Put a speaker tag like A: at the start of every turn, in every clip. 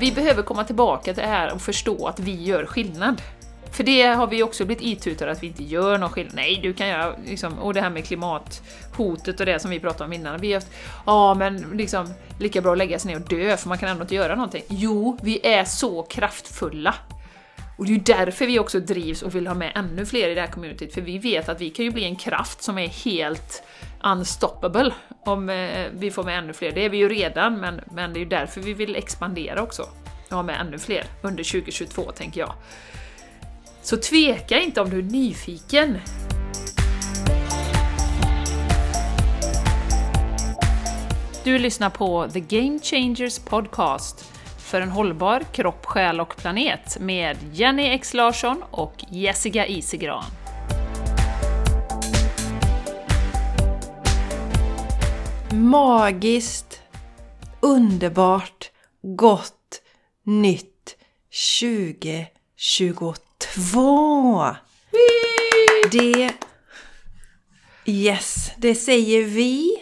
A: vi behöver komma tillbaka till det här och förstå att vi gör skillnad. För det har vi också blivit itutade att vi inte gör någon skillnad. Nej, du kan göra liksom, och det här med klimathotet och det som vi pratade om innan. Vi har haft, ja men liksom, lika bra att lägga sig ner och dö för man kan ändå inte göra någonting. Jo, vi är så kraftfulla. Och det är ju därför vi också drivs och vill ha med ännu fler i det här communityt, för vi vet att vi kan ju bli en kraft som är helt unstoppable om eh, vi får med ännu fler. Det är vi ju redan, men, men det är ju därför vi vill expandera också. Och ha med ännu fler under 2022, tänker jag. Så tveka inte om du är nyfiken. Du lyssnar på The Game Changers Podcast för en hållbar kropp, själ och planet med Jenny X Larsson och Jessica Isegran.
B: Magiskt, underbart, gott, nytt 2022! Det... Yes, det säger vi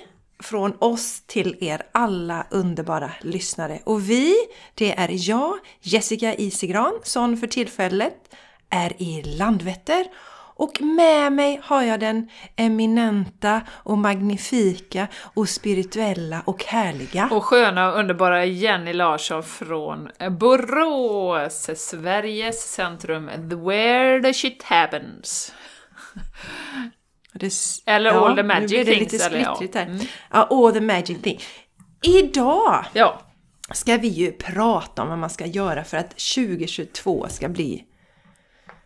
B: från oss till er alla underbara lyssnare. Och vi, det är jag, Jessica Isigran, som för tillfället är i Landvetter. Och med mig har jag den eminenta och magnifika och spirituella och härliga.
A: Och sköna och underbara Jenny Larsson från Borås, Sveriges centrum, where the shit happens.
B: Det,
A: eller
B: ja,
A: All the Magic
B: nu blir det
A: Things.
B: lite
A: eller, ja.
B: splittrigt här.
A: Mm.
B: Ja, All the Magic Things. Idag
A: ja,
B: ska vi ju prata om vad man ska göra för att 2022 ska bli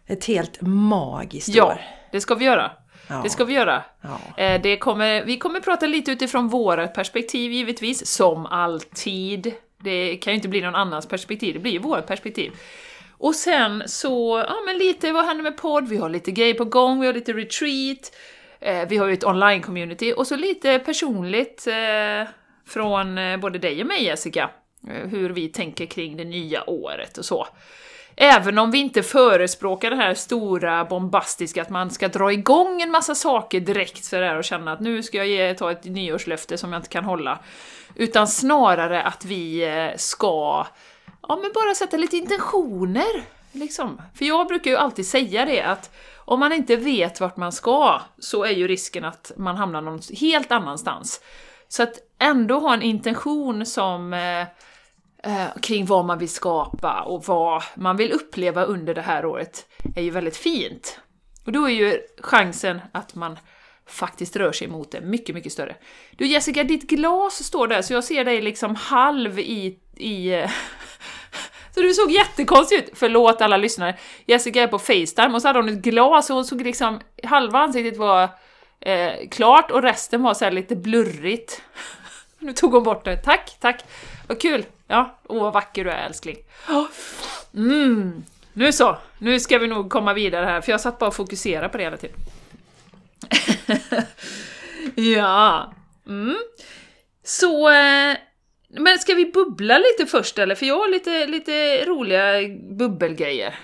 B: ett helt magiskt
A: ja,
B: år.
A: det ska vi göra.
B: Ja.
A: Det ska vi göra.
B: Ja.
A: Eh, Det kommer, vi kommer prata lite utifrån våra perspektiv givetvis, som alltid. Det kan ju inte bli någon annans perspektiv, det blir ju vårt perspektiv. Och sen så, ja men lite vad händer med podd, vi har lite grejer på gång, vi har lite retreat, eh, vi har ju ett online-community och så lite personligt eh, från eh, både dig och mig Jessica, eh, hur vi tänker kring det nya året och så. Även om vi inte förespråkar det här stora bombastiska, att man ska dra igång en massa saker direkt sådär och känna att nu ska jag ge, ta ett nyårslöfte som jag inte kan hålla. Utan snarare att vi eh, ska, ja men bara sätta lite intentioner. Liksom. För jag brukar ju alltid säga det att om man inte vet vart man ska så är ju risken att man hamnar någon helt annanstans. Så att ändå ha en intention som eh, eh, kring vad man vill skapa och vad man vill uppleva under det här året är ju väldigt fint. Och då är ju chansen att man faktiskt rör sig mot det mycket, mycket större. Du Jessica, ditt glas står där så jag ser dig liksom halv i... i eh, så du såg jättekonstig ut! Förlåt alla lyssnare. Jessica är på Facetime och så hade hon ett glas och hon såg liksom... Halva ansiktet var eh, klart och resten var så här lite blurrigt. Nu tog hon bort det. Tack, tack! Vad kul! Ja, åh vad vacker du är älskling. Mm, nu så, nu ska vi nog komma vidare här, för jag satt bara och fokuserade på det hela tiden. ja, mm. Så, eh, men ska vi bubbla lite först eller? För jag har lite, lite roliga bubbelgrejer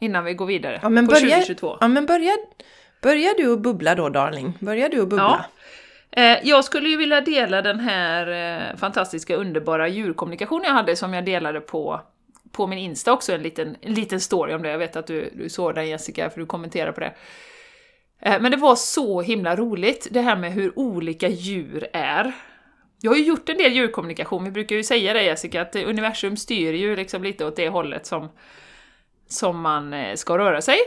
A: innan vi går vidare
B: Ja, men
A: på
B: börja,
A: 2022.
B: ja, men börja, börja du att bubbla då, darling. Börja du att bubbla.
A: Eh, Jag skulle ju vilja dela den här eh, fantastiska, underbara djurkommunikation jag hade som jag delade på, på min Insta också, en liten, en liten story om det. Jag vet att du, du såg den Jessica, för du kommenterade på det. Eh, Men det var så himla roligt, det här med hur olika djur är. Jag har ju gjort en del djurkommunikation, vi brukar ju säga det Jessica, att universum styr ju liksom lite åt det hållet som, som man eh, ska röra sig.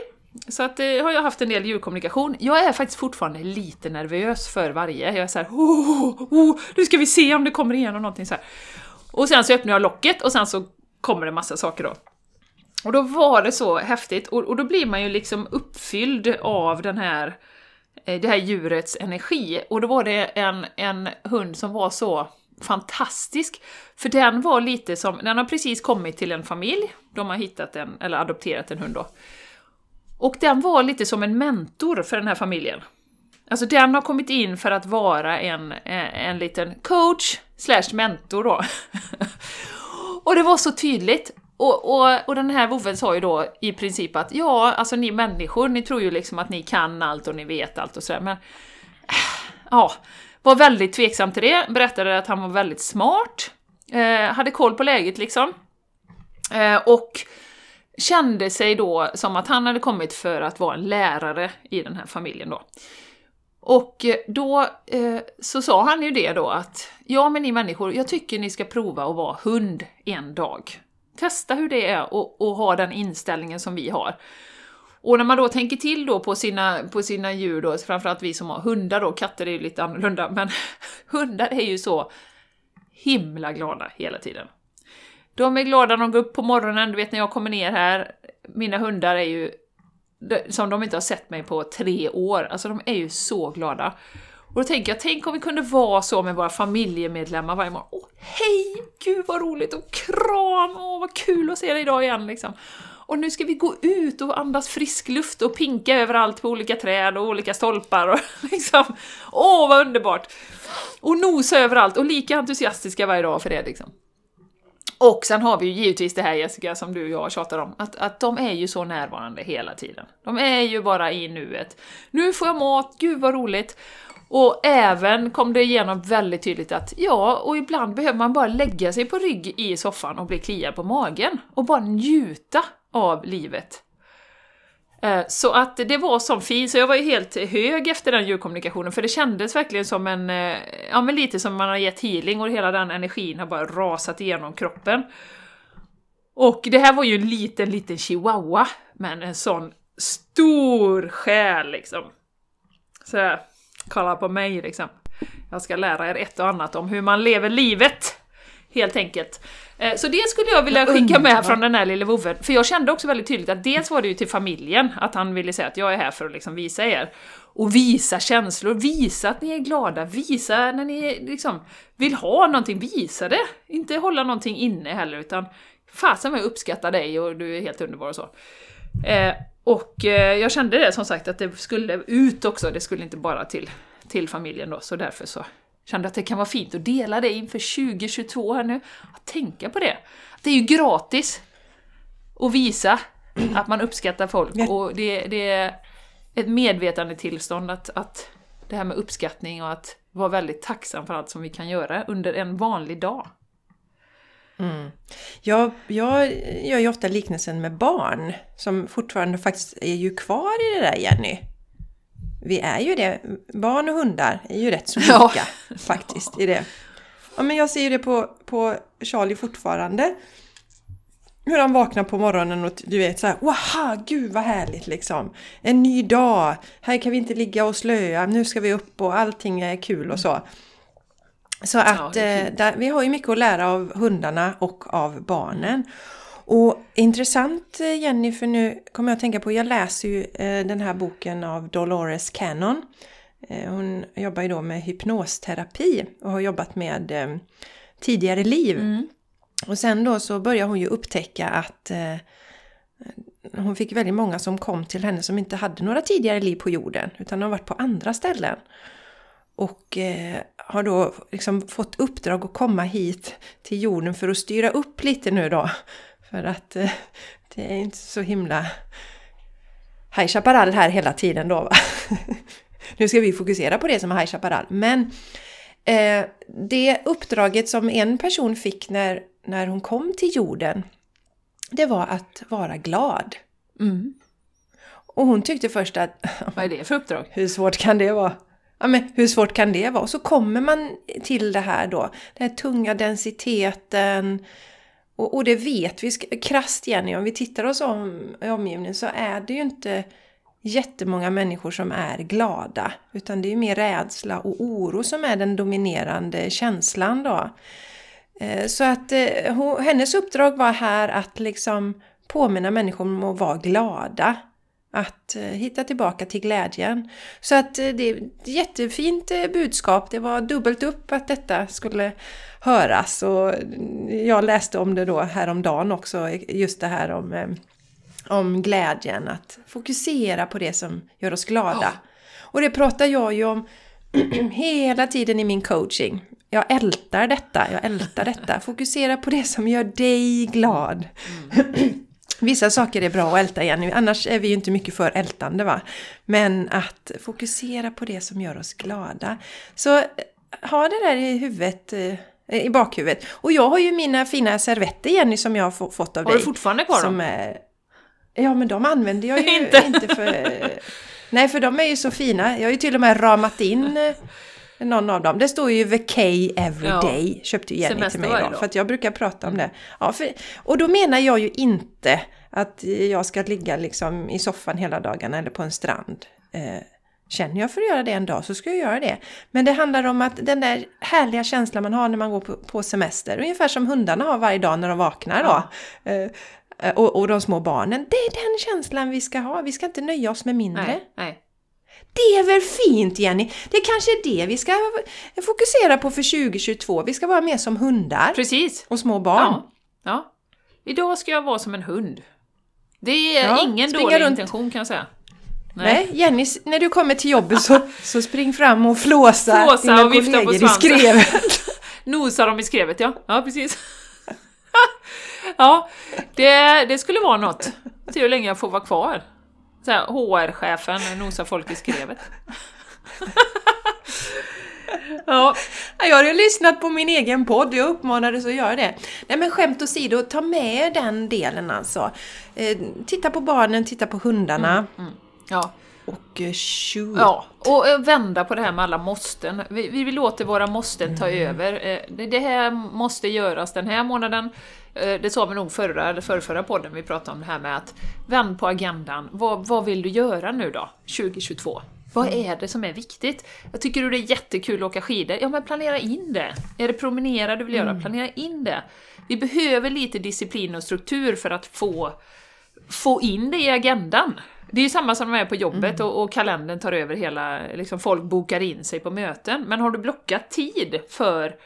A: Så att eh, har jag haft en del djurkommunikation. Jag är faktiskt fortfarande lite nervös för varje. Jag är såhär oh oh, oh, oh, oh, nu ska vi se om det kommer igenom någonting så här. Och sen så öppnar jag locket och sen så kommer det massa saker då. Och då var det så häftigt och, och då blir man ju liksom uppfylld av den här, eh, Eh, det här djurets energi. Och då var det en, en hund som var så fantastisk. För den var lite som, den har precis kommit till en familj, de har hittat en, eller adopterat en hund då. Och den var lite som en mentor för den här familjen. Alltså den har kommit in för att vara en, eh, en liten coach slash mentor då. och det var så tydligt. Och, och, och den här vovven sa ju då i princip att ja, alltså ni människor, ni tror ju liksom att ni kan allt och ni vet allt och sådär, men äh, ja, var väldigt tveksam till det, berättade att han var väldigt smart, eh, hade koll på läget liksom. Eh, och kände sig då som att han hade kommit för att vara en lärare i den här familjen då. Och eh, då eh, så sa han ju det då att ja men ni människor, jag tycker ni ska prova att vara hund en dag. Testa hur det är och, och ha den inställningen som vi har. Och när man då tänker till då på sina, på sina djur då, framförallt vi som har hundar då, katter är ju lite annorlunda, men hundar är ju så himla glada hela tiden. De är glada när de går upp på morgonen, du vet när jag kommer ner här, mina hundar är ju som de inte har sett mig på tre år, alltså de är ju så glada. Och då tänker jag, tänk om vi kunde vara så med våra familjemedlemmar varje morgon. Åh, hej! Gud vad roligt! Och kram! Åh, vad kul att se dig idag igen liksom. Och nu ska vi gå ut och andas frisk luft och pinka överallt på olika träd och olika stolpar och liksom... Åh, vad underbart! Och nosa överallt och lika entusiastiska varje dag för det liksom. Och sen har vi ju givetvis det här Jessica som du och jag tjatar om, att, att de är ju så närvarande hela tiden. De är ju bara i nuet. Nu får jag mat, gud vad roligt! Och även kom det igenom väldigt tydligt att ja, och ibland behöver man bara lägga sig på rygg i soffan och bli kliad på magen och bara njuta av livet. Eh, så att det var som fint, så jag var ju helt hög efter den djurkommunikationen för det kändes verkligen som en, eh, ja men lite som man har gett healing och hela den energin har bara rasat igenom kroppen. Och det här var ju en liten, liten chihuahua, men en sån stor själ liksom. Så kolla på mig liksom. Jag ska lära er ett och annat om hur man lever livet, helt enkelt. Eh, så det skulle jag vilja skicka med från den här lille vovven, för jag kände också väldigt tydligt att dels var det ju till familjen, att han ville säga att jag är här för att liksom visa er. Och visa känslor, visa att ni är glada, visa när ni liksom vill ha någonting, visa det! Inte hålla någonting inne heller, utan fasen vad jag uppskattar dig och du är helt underbar och så. Och eh, jag kände det som sagt att det skulle ut också, det skulle inte bara till, till familjen då, så därför så kände att det kan vara fint att dela det inför 2022 här nu. Att tänka på det. Det är ju gratis att visa att man uppskattar folk och det, det är ett medvetande tillstånd att, att det här med uppskattning och att vara väldigt tacksam för allt som vi kan göra under en vanlig dag.
B: Mm. Jag, jag gör ju ofta liknelsen med barn som fortfarande faktiskt är ju kvar i det där Jenny vi är ju det. Barn och hundar är ju rätt så lika ja. faktiskt i det. Ja, men jag ser ju det på, på Charlie fortfarande. Hur han vaknar på morgonen och du vet så här, wow, gud vad härligt liksom. En ny dag, här kan vi inte ligga och slöa, nu ska vi upp och allting är kul och så. Så att ja, eh, där, vi har ju mycket att lära av hundarna och av barnen. Och intressant eh, Jenny, för nu kommer jag att tänka på, jag läser ju eh, den här boken av Dolores Cannon. Hon jobbar ju då med hypnosterapi och har jobbat med tidigare liv. Mm. Och sen då så börjar hon ju upptäcka att hon fick väldigt många som kom till henne som inte hade några tidigare liv på jorden utan har varit på andra ställen. Och eh, har då liksom fått uppdrag att komma hit till jorden för att styra upp lite nu då för att eh, det är inte så himla High Chaparral här hela tiden då. Va? nu ska vi fokusera på det som är High Chaparral. Men eh, det uppdraget som en person fick när, när hon kom till jorden, det var att vara glad. Mm. Och hon tyckte först att...
A: Vad är det för uppdrag?
B: Hur svårt kan det vara? Ja, men hur svårt kan det vara? Och så kommer man till det här då, den här tunga densiteten, och, och det vet vi krasst Jenny, om vi tittar oss om i omgivningen så är det ju inte jättemånga människor som är glada. Utan det är mer rädsla och oro som är den dominerande känslan då. Eh, så att eh, hennes uppdrag var här att liksom påminna människor om att vara glada. Att eh, hitta tillbaka till glädjen. Så att det är ett jättefint budskap. Det var dubbelt upp att detta skulle höras. Och jag läste om det då häromdagen också, just det här om, eh, om glädjen, att fokusera på det som gör oss glada. Ja. Och det pratar jag ju om hela tiden i min coaching. Jag ältar detta, jag ältar detta. Fokusera på det som gör dig glad. Mm. Vissa saker är bra att älta igen, annars är vi ju inte mycket för ältande va. Men att fokusera på det som gör oss glada. Så ha det där i huvudet eh, eh, i bakhuvudet. Och jag har ju mina fina servetter Jenny som jag har få- fått av
A: Har
B: dig.
A: du fortfarande kvar
B: som
A: dem?
B: Ja men de använder jag ju
A: Inte.
B: inte. för... Nej för de är ju så fina. Jag har ju till och med ramat in eh, någon av dem. Det står ju vacay every
A: Ja.
B: Köpte ju Jenny
A: Semester
B: till mig
A: varje
B: då.
A: dag.
B: För att jag brukar prata om det. Ja, för, och då menar jag ju inte att jag ska ligga liksom i soffan hela dagarna eller på en strand. Eh, Känner jag för att göra det en dag så ska jag göra det. Men det handlar om att den där härliga känslan man har när man går på, på semester, ungefär som hundarna har varje dag när de vaknar då. Eh, och, och de små barnen, det är den känslan vi ska ha. Vi ska inte nöja oss med mindre.
A: Nej, nej.
B: Det är väl fint Jenny? Det kanske är det vi ska fokusera på för 2022. Vi ska vara mer som hundar
A: Precis!
B: och små barn.
A: Ja. ja. Idag ska jag vara som en hund. Det är
B: Ja,
A: ingen dålig
B: runt.
A: intention kan jag säga.
B: Nej, Jenny, s- när du kommer till jobbet så, så spring fram och flåsa,
A: Flåsa
B: dina
A: och vifta på
B: i skrevet.
A: Nosar dem i skrevet, ja. Ja, precis. ja, det, det skulle vara något. Se hur länge jag får vara kvar. Så HR-chefen nosar folk i skrevet. ja,
B: Ja, Jag har ju lyssnat på min egen podd, jag uppmanades att göra det. Nej men skämt åsido, ta med den delen alltså. Eh, titta på barnen, titta på hundarna
A: ja.
B: och eh, shoot.
A: Ja, och eh, vända på det här med alla måsten. Vi, vi vill låta våra måsten ta över. Eh, det här måste göras den här månaden. Eh, Det sa vi nog förra eller förrförra podden vi pratade om det här med att vänd på agendan. Vad, vad vill du göra nu då, 2022? Vad är det som är viktigt? Jag tycker du det är jättekul att åka skidor? Ja men planera in det! Är det promenera du vill göra? Planera in det! Vi behöver lite disciplin och struktur för att få få in det i agendan. Det är ju samma som när man är på jobbet och, och kalendern tar över hela, liksom folk bokar in sig på möten. Men har du blockat tid för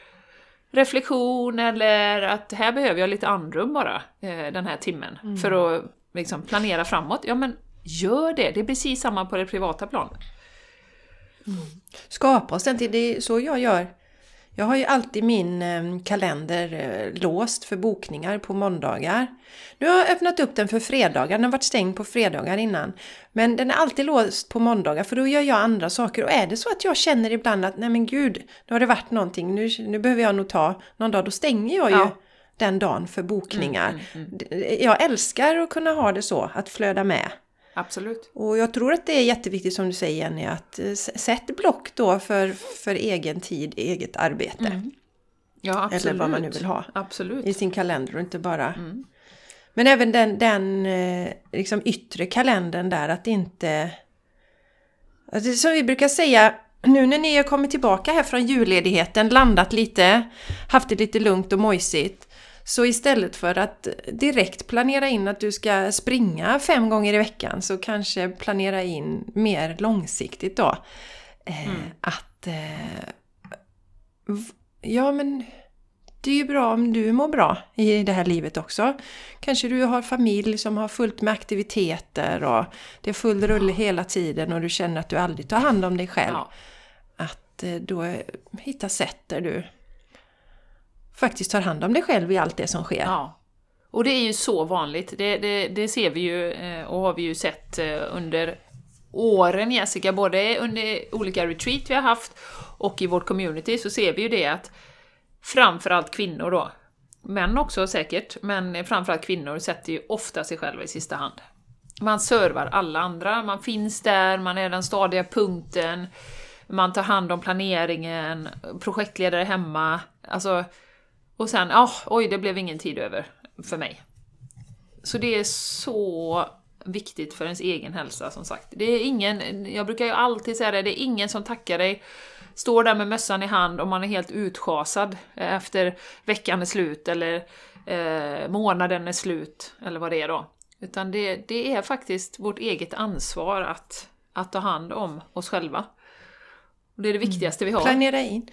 A: reflektion eller att här behöver jag lite andrum bara eh, den här timmen för att liksom, planera framåt, ja men gör det! Det är precis samma på det privata planet.
B: Skapa oss den till, det är så jag gör. Jag har ju alltid min eh, kalender eh, låst för bokningar på måndagar. Nu har jag öppnat upp den för fredagar, den har varit stängd på fredagar innan. Men den är alltid låst på måndagar för då gör jag andra saker. Och är det så att jag känner ibland att nej men gud, nu har det varit någonting, nu, nu behöver jag nog ta någon dag, då stänger jag ju
A: Ja.
B: den dagen för bokningar. Jag älskar att kunna ha det så, att flöda med.
A: Absolut.
B: Och jag tror att det är jätteviktigt som du säger Jenny, att eh, sätt block då för, för egen tid, eget arbete.
A: Ja, absolut.
B: Eller vad man nu vill ha.
A: Absolut.
B: I sin kalender och inte bara... Men även den, den eh, liksom yttre kalendern där, att inte... Som vi brukar säga, nu när ni har kommit tillbaka här från julledigheten, landat lite, haft det lite lugnt och mojsigt. Så istället för att direkt planera in att du ska springa fem gånger i veckan så kanske planera in mer långsiktigt då. Eh, Att... Eh, ja men det är ju bra om du mår bra i det här livet också. Kanske du har familj som har fullt med aktiviteter och det är full rulle hela tiden och du känner att du aldrig tar hand om dig själv.
A: Ja.
B: Att eh, då hitta sätt där du faktiskt tar hand om dig själv i allt det som sker.
A: Ja. Och det är ju så vanligt. Det, det, det ser vi ju eh, och har vi ju sett eh, under åren Jessica, både under olika retreat vi har haft och i vårt community så ser vi ju det att framförallt kvinnor då, män också säkert, men framförallt kvinnor sätter ju ofta sig själva i sista hand. Man servar alla andra, man finns där, man är den stadiga punkten, man tar hand om planeringen, projektledare hemma, alltså och sen, ja, oj, det blev ingen tid över för mig. Så det är så viktigt för ens egen hälsa som sagt. Det är ingen, jag brukar ju alltid säga det, det är ingen som tackar dig, står där med mössan i hand och man är helt utschasad efter veckan är slut eller eh, månaden är slut eller vad det är då. Utan det, det är faktiskt vårt eget ansvar att, att ta hand om oss själva. Och det är det viktigaste vi har.
B: Planera in.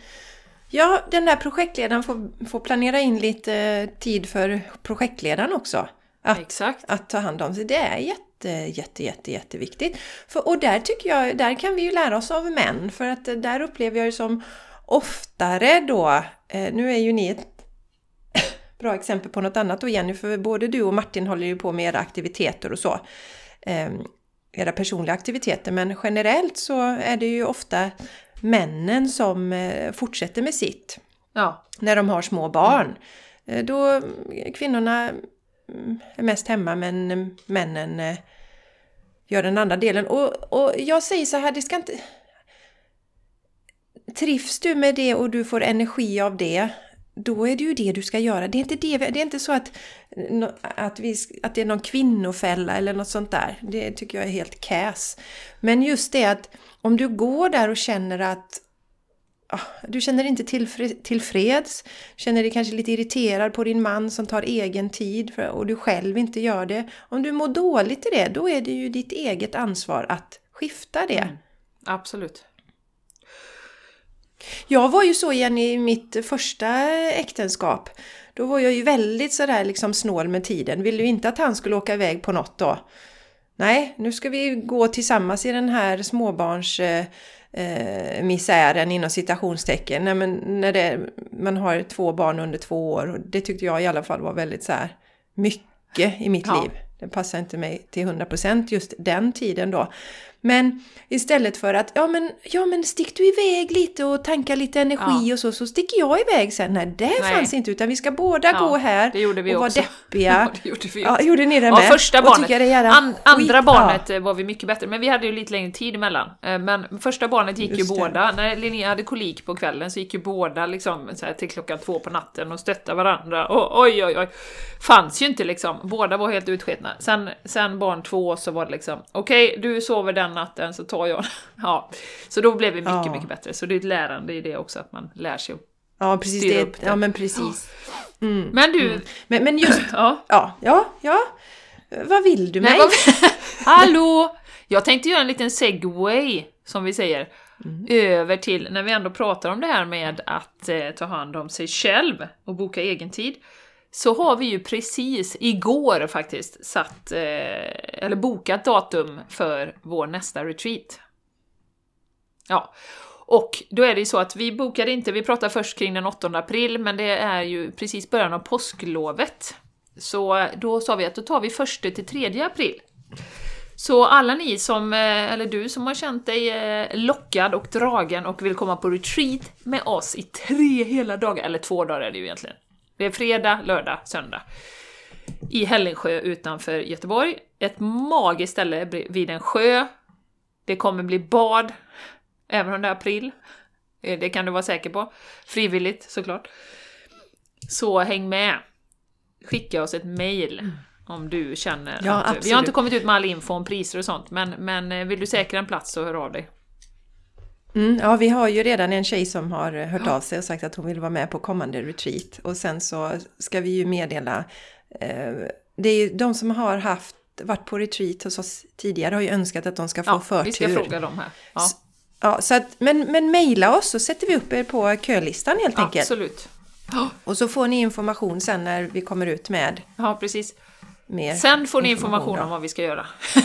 B: Ja, den där projektledaren får, får planera in lite tid för projektledaren också. Att,
A: Exakt.
B: att ta hand om sig. Det är jätte, jätte, jätte, jätteviktigt. För, och där tycker jag, där kan vi ju lära oss av män. För att där upplever jag det som oftare då, eh, nu är ju ni ett bra exempel på något annat då Jenny, för både du och Martin håller ju på med era aktiviteter och så. Eh, era personliga aktiviteter, men generellt så är det ju ofta männen som eh, fortsätter med sitt.
A: Ja.
B: när de har små barn. Eh, Då mm, kvinnorna mm, är mest hemma men männen eh, gör den andra delen. Och, och jag säger så här, det ska inte... Trivs du med det och du får energi av det, då är det ju det du ska göra. Det är inte, det, det är inte så att, att, vi, att det är någon kvinnofälla eller något sånt där. Det tycker jag är helt käs. Men just det att om du går där och känner att ah, du känner dig inte tillfreds, känner dig kanske lite irriterad på din man som tar egen tid för, och du själv inte gör det. Om du mår dåligt i det, då är det ju ditt eget ansvar att skifta det.
A: Mm. Absolut.
B: Jag var ju så igen i mitt första äktenskap. Då var jag ju väldigt sådär liksom snål med tiden. Ville ju inte att han skulle åka iväg på något då. Nej, nu ska vi gå tillsammans i den här småbarns eh, eh, misären inom citationstecken. Nej, men när det, man har två barn under två år. Och det tyckte jag i alla fall var väldigt så här mycket i mitt
A: Ja.
B: liv. Det passar inte mig till 100% just den tiden då. Men istället för att, ja men, ja men stick du iväg lite och tanka lite energi
A: Ja.
B: och så, så sticker jag iväg sen. Nej, det
A: Nej.
B: fanns inte utan vi ska båda
A: Ja,
B: gå här
A: det gjorde vi
B: och vara deppiga.
A: Ja, det gjorde vi
B: Ja,
A: också.
B: gjorde ni det
A: Ja,
B: med?
A: första
B: Och
A: barnet. An, andra barnet eh, var vi mycket bättre, men vi hade ju lite längre tid emellan. Eh, Men första barnet gick
B: Just
A: ju
B: det.
A: båda, när Linnea hade kolik på kvällen så gick ju båda liksom så här till klockan två på natten och stöttade varandra. Och, oj, oj, oj. Fanns ju inte liksom, båda var helt utsketna. Sen, sen barn två så var det liksom, okej, du sover den natten så tar jag. Ja, så då blev vi mycket,
B: Ja.
A: mycket bättre. Så det är ett lärande i det också, att man lär sig.
B: Ja, precis.
A: styra
B: Det,
A: upp det.
B: ja, men precis.
A: Men du,
B: Men, men just,
A: ja.
B: ja, ja, ja. Vad vill du mig?
A: Nej, vad... Hallå! Jag tänkte göra en liten segway, som vi säger, över till, när vi ändå pratar om det här med att eh, ta hand om sig själv och boka egen tid, så har vi ju precis igår faktiskt satt, eh, eller bokat datum för vår nästa retreat. Ja, och då är det ju så att vi bokade inte, vi pratar först kring den 8 april, men det är ju precis början av påsklovet. Så då sa vi att då tar vi 1 till 3 april. Så alla ni som, eh, eller du som har känt dig eh, lockad och dragen och vill komma på retreat med oss i tre hela dagar, eller två dagar är det ju egentligen. Det är fredag, lördag, söndag. I Hällingsjö utanför Göteborg. Ett magiskt ställe vid en sjö. Det kommer bli bad, även om det är april. Eh, Det kan du vara säker på. Frivilligt såklart. Så häng med! Skicka oss ett mail om du känner
B: Mm. Ja,
A: att... Vi har
B: absolut.
A: inte kommit ut med all info om priser och sånt, men, men eh, vill du säkra en plats så hör av dig.
B: Mm, ja, vi har ju redan en tjej som har eh, hört av sig och sagt att hon vill vara med på kommande retreat. Och sen så ska vi ju meddela... Eh, det är ju de som har haft, varit på retreat hos oss tidigare har ju önskat att de ska få
A: Ja,
B: förtur.
A: vi ska fråga dem här. Ja,
B: S- Ja, så att, men, men mejla oss så sätter vi upp er på kölistan helt enkelt.
A: absolut.
B: Och så får ni information sen när vi kommer ut med
A: Ja, precis.
B: Mer
A: Sen får ni information
B: då.
A: om vad vi ska göra.
B: Ja,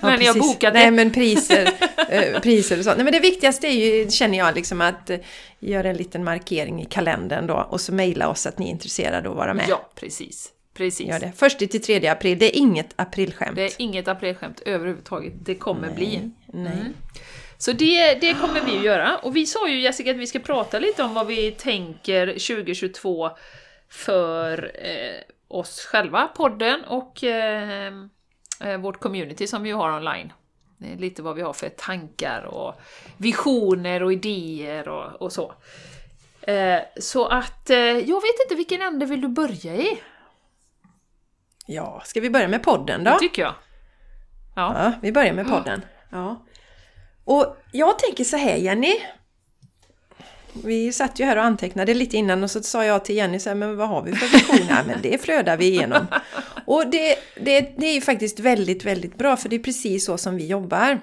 A: Men ni har bokat
B: Nej,
A: det.
B: men priser, eh, priser och sånt. Nej, men det viktigaste är ju, känner jag, liksom att eh, göra en liten markering i kalendern då och så mejla oss att ni är intresserade av att vara med.
A: Ja, precis. Precis.
B: Gör det. Först till 3 april, det är inget aprilskämt.
A: Det är inget aprilskämt överhuvudtaget. Det kommer bli.
B: Nej.
A: Mm. Så det, det kommer vi att göra. Och vi sa ju Jessica att vi ska prata lite om vad vi tänker 2022 för eh, oss själva, podden och eh, eh, vårt community som vi har online. Lite vad vi har för tankar och visioner och idéer och, och så. Eh, så att, eh, jag vet inte vilken ände vill du börja i?
B: Ja, ska vi börja med podden då?
A: Det tycker jag. Ja.
B: Ja, vi börjar med podden. Ja. Och jag tänker så här Jenny. Vi satt ju här och antecknade lite innan och så sa jag till Jenny så här, men vad har vi för visioner? men det flödar vi igenom. Och det, det, det är ju faktiskt väldigt, väldigt bra för det är precis så som vi jobbar.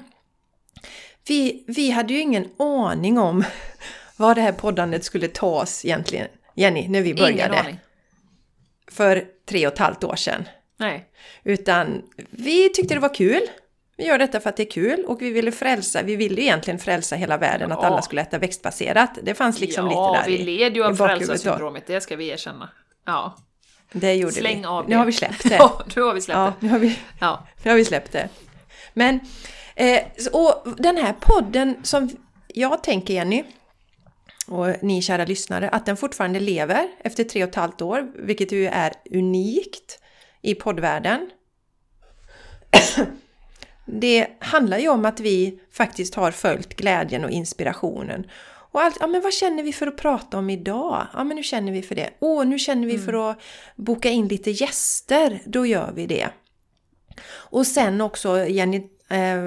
B: Vi, vi hade ju ingen aning om vad det här poddandet skulle ta oss egentligen, Jenny, när vi
A: Ingen
B: började.
A: aning.
B: För tre och ett halvt år sedan.
A: Nej.
B: Utan vi tyckte det var kul. Vi gör detta för att det är kul och vi ville frälsa, vi ville egentligen frälsa hela världen, att
A: Ja.
B: alla skulle äta växtbaserat. Det fanns liksom
A: ja,
B: lite där
A: vi led ju av frälsarsyndromet, det ska vi erkänna. Ja,
B: Det gjorde
A: släng
B: vi.
A: av det.
B: Nu har vi släppt det.
A: Ja, nu har vi släppt
B: Ja,
A: det.
B: nu har vi,
A: Ja.
B: nu har vi släppt det. Men, eh, och den här podden som jag tänker Jenny, och ni kära lyssnare, att den fortfarande lever efter tre och ett halvt år, vilket ju är unikt i poddvärlden. Det handlar ju om att vi faktiskt har följt glädjen och inspirationen. Och allt, ja men vad känner vi för att prata om idag? Ja men nu känner vi för det. Åh, nu känner vi för att boka in lite gäster. Då gör vi det. Och sen också Jenny, eh,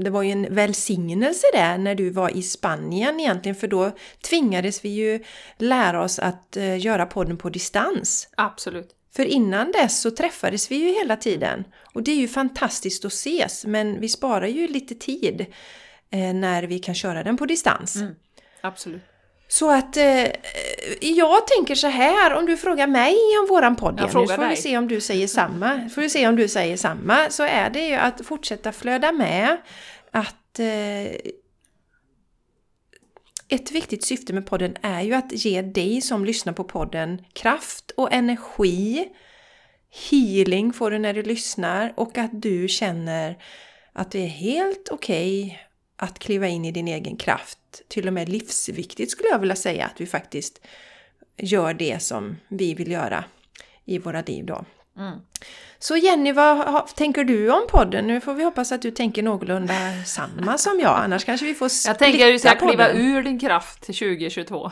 B: det var ju en välsignelse där när du var i Spanien egentligen för då tvingades vi ju lära oss att eh, göra podden på distans.
A: Absolut.
B: För innan dess så träffades vi ju hela tiden. Och det är ju fantastiskt att ses, men vi sparar ju lite tid eh, när vi kan köra den på distans.
A: Mm. Absolut.
B: Så att eh, jag tänker så här, om du frågar mig om våran podd
A: Jag
B: så får vi
A: dig.
B: se om du säger samma. Får vi se om du säger samma. Så är det ju att fortsätta flöda med. Att eh, ett viktigt syfte med podden är ju att ge dig som lyssnar på podden kraft och energi. Healing får du när du lyssnar och att du känner att det är helt okej att kliva in i din egen kraft. Till och med livsviktigt skulle jag vilja säga att vi faktiskt gör det som vi vill göra i våra liv då.
A: Mm.
B: Så Jenny, vad tänker du om podden? Nu får vi hoppas att du tänker någorlunda samma som jag, annars kanske vi får
A: Jag tänker att du ska
B: splitta
A: kliva ur din kraft till 2022.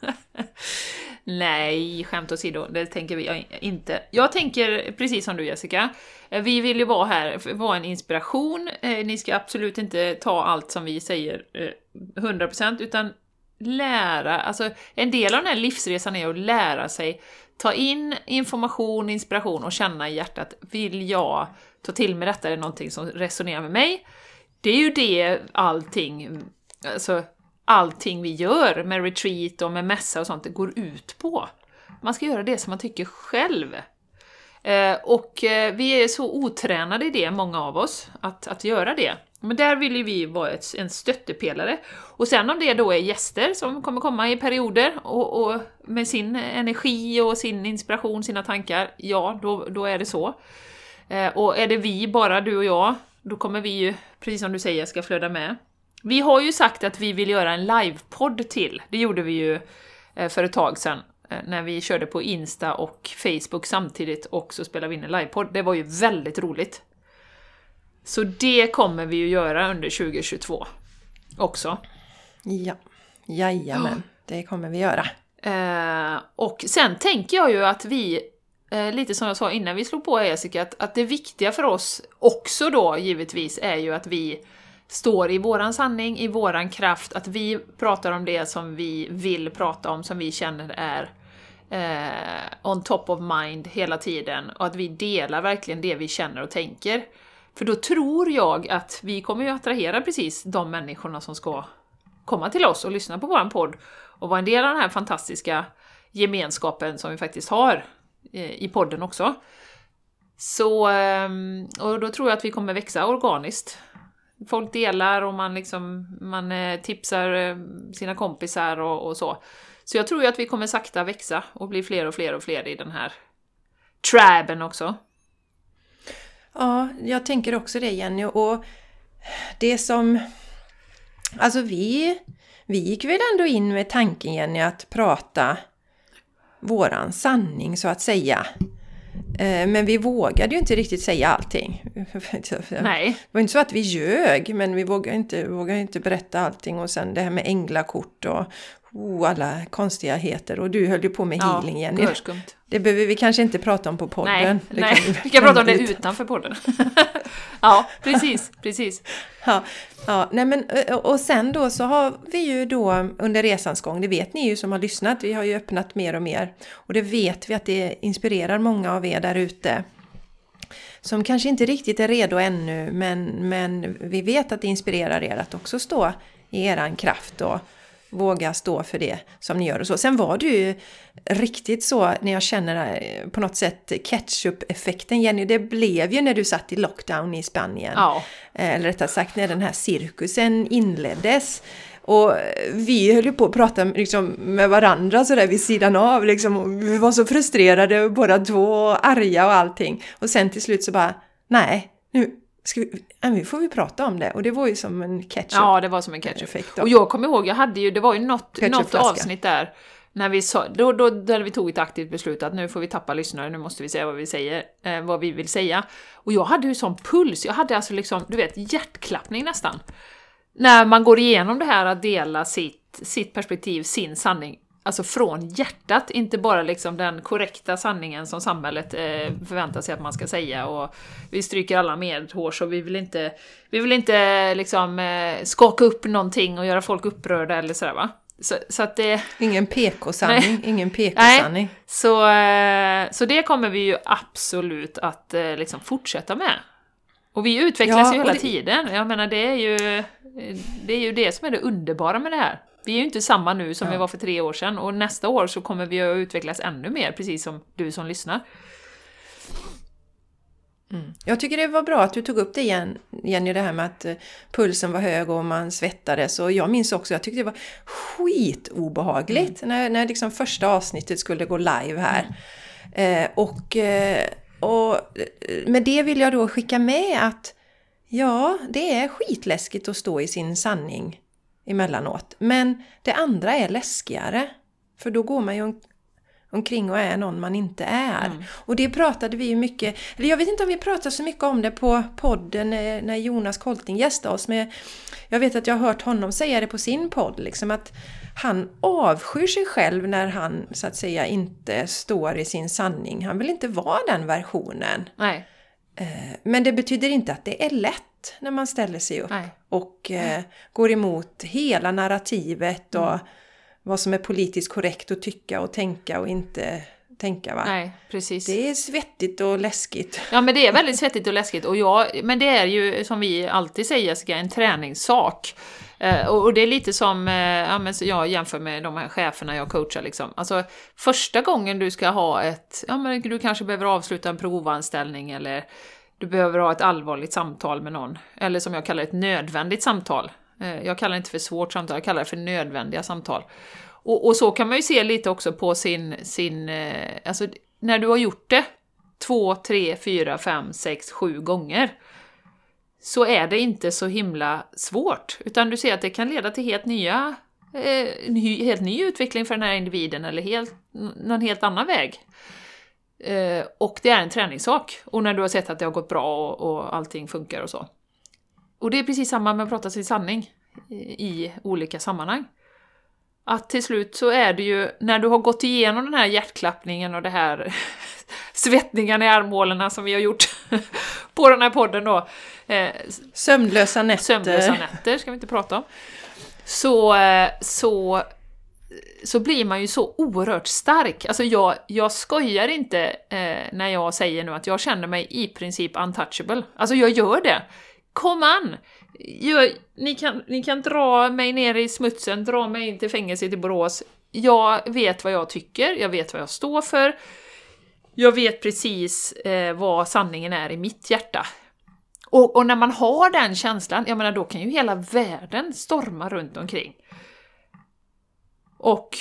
A: Nej, skämt åsido, det tänker vi inte. Jag tänker precis som du Jessica. Eh, Vi vill ju vara här, vara en inspiration. Eh, Ni ska absolut inte ta allt som vi säger eh, 100% utan lära, alltså en del av den här livsresan är att lära sig ta in information, inspiration och känna i hjärtat, vill jag ta till mig detta, är det någonting som resonerar med mig? Det är ju det allting, alltså allting vi gör med retreat och med mässa och sånt, det går ut på. Man ska göra det som man tycker själv. Eh, och eh, vi är så otränade i det, många av oss, att, att göra det. Men där vill ju vi vara ett, en stöttepelare. Och sen om det då är gäster som kommer komma i perioder och, och med sin energi och sin inspiration, sina tankar, ja, då, då är det så. Eh, och är det vi, bara du och jag, då kommer vi ju, precis som du säger, ska flöda med. Vi har ju sagt att vi vill göra en livepodd till. Det gjorde vi ju för ett tag sedan när vi körde på Insta och Facebook samtidigt och så spelade vi in en livepodd. Det var ju väldigt roligt. Så det kommer vi ju göra under 2022 också.
B: Ja, jajamän, det kommer vi göra.
A: Eh, och sen tänker jag ju att vi, eh, lite som jag sa innan vi slog på Jessica, att, att det viktiga för oss också då givetvis är ju att vi står i våran sanning, i våran kraft, att vi pratar om det som vi vill prata om, som vi känner är eh, on top of mind hela tiden och att vi delar verkligen det vi känner och tänker. För då tror jag att vi kommer ju attrahera precis de människorna som ska komma till oss och lyssna på våran podd och vara en del av den här fantastiska gemenskapen som vi faktiskt har eh, i podden också. Så, ehm, och då tror jag att vi kommer växa organiskt. Folk delar och man, liksom, man eh, tipsar eh, sina kompisar och, och så. Så jag tror ju att vi kommer sakta växa och bli fler och fler och fler i den här traben också.
B: Ja, jag tänker också det Jenny. Och det som... Alltså vi, vi gick väl ändå in med tanken Jenny att prata våran sanning så att säga. Eh, Men vi vågade ju inte riktigt säga allting.
A: Nej,
B: Det var inte så att vi ljög, men vi vågade inte, vågade inte berätta allting. Och sen det här med änglakort och oh, alla konstigheter. Och du höll ju på med
A: ja,
B: healing Jenny.
A: görskumt.
B: Det behöver vi kanske inte prata om på podden.
A: Nej,
B: Det
A: nej.
B: kan
A: vi kan prata om det
B: ut-
A: utanför podden. ja, precis, precis.
B: Ja, ja nej men, och- och sen då så har vi ju då under resans gång, det vet ni ju som har lyssnat, vi har ju öppnat mer och mer. Och det vet vi att det inspirerar många av er där ute. Som kanske inte riktigt är redo ännu, men, men vi vet att det inspirerar er att också stå i eran kraft och våga stå för det som ni gör och så. Sen var det ju riktigt så när jag känner eh, på något sätt ketchup-effekten Jenny, det blev ju när du satt i lockdown i Spanien.
A: Ja,
B: Eh, eller rättare sagt när den här cirkusen inleddes. Och vi höll ju på att prata liksom, med varandra sådär vid sidan av. Liksom, vi var så frustrerade båda två och arga och allting. Och sen till slut så bara, nej, nu Ska vi, får vi prata om det och det var ju som en ketchup.
A: Ja, det var som en ketchup. Och jag kommer ihåg, jag hade ju, det var ju något, något avsnitt där när vi sa, då, då, där vi tog ett aktivt beslut att nu får vi tappa lyssnare, nu måste vi säga vad vi säger, eh, vad vi vill säga. Och jag hade ju sån puls, jag hade alltså liksom, du vet, hjärtklappning nästan. När man går igenom det här att dela sitt, sitt perspektiv, sin sanning, alltså från hjärtat, inte bara liksom den korrekta sanningen som samhället eh, förväntar sig att man ska säga och vi stryker alla medhårs och vi vill inte, vi vill inte liksom eh, skaka upp någonting och göra folk upprörda eller sådär va. Så, så att det...
B: Ingen PK-sanning, ingen PK-sanning.
A: Så, eh, så det kommer vi ju absolut att eh, liksom fortsätta med. Och vi utvecklas
B: Ja,
A: ju hela
B: det-
A: tiden. Jag menar, det är ju det, är ju det som är det underbara med det här. Vi är ju inte samma nu som
B: Ja.
A: vi var för tre år sedan och nästa år så kommer vi att utvecklas ännu mer, precis som du som lyssnar.
B: Jag tycker det var bra att du tog upp det igen, Jenny, det här med att eh, pulsen var hög och man svettades. Och jag minns också, jag tyckte det var skitobehagligt när, när liksom första avsnittet skulle gå live här. Eh, och, eh, och eh, med det vill jag då skicka med att ja, det är skitläskigt att stå i sin sanning emellanåt. Men det andra är läskigare. För då går man ju om- omkring och är någon man inte är. Och det pratade vi ju mycket, eller jag vet inte om vi pratade så mycket om det på podden när, när Jonas Kolting gästade oss. Men jag vet att jag har hört honom säga det på sin podd, liksom att han avskyr sig själv när han så att säga inte står i sin sanning. Han vill inte vara den versionen.
A: Nej,
B: Eh, Men det betyder inte att det är lätt när man ställer sig upp
A: nej.
B: och eh, går emot hela narrativet och
A: Mm.
B: vad som är politiskt korrekt att tycka och tänka och inte tänka. Va?
A: Nej, precis.
B: Det är svettigt och läskigt.
A: Ja men det är väldigt svettigt och läskigt, och jag, men det är ju som vi alltid säger Jessica, en träningssak. Eh, och, och det är lite som eh, ja, men jag jämför med de här cheferna jag coachar. Liksom. Alltså, första gången du ska ha ett, ja men du kanske behöver avsluta en provanställning eller du behöver ha ett allvarligt samtal med någon. Eller som jag kallar ett nödvändigt samtal. Eh, jag kallar det inte för svårt samtal, jag kallar det för nödvändiga samtal. Och, och så kan man ju se lite också på sin, sin eh, alltså när du har gjort det två, tre, fyra, fem, sex, sju gånger så är det inte så himla svårt, utan du ser att det kan leda till helt nya eh, en helt ny utveckling för den här individen eller helt, någon helt annan väg. Eh, och det är en träningssak, och när du har sett att det har gått bra och, och allting funkar och så. Och det är precis samma med att prata sin sanning i, olika sammanhang. Att till slut så är det ju, när du har gått igenom den här hjärtklappningen och det här svettningarna i armhålorna som vi har gjort på den här podden då, eh,
B: Sömnlösa nätter.
A: sömnlösa nätter ska vi inte prata om, så, eh, så, så blir man ju så oerhört stark. Alltså jag, jag skojar inte eh, när jag säger nu att jag känner mig i princip untouchable. Alltså jag gör det. Kom an! Jag, ni, kan, ni kan dra mig ner i smutsen, dra mig in till fängelset i Borås. Jag vet vad jag tycker, jag vet vad jag står för. Jag vet precis eh, vad sanningen är i mitt hjärta. Och, och när man har den känslan, jag menar då kan ju hela världen storma runt omkring. Och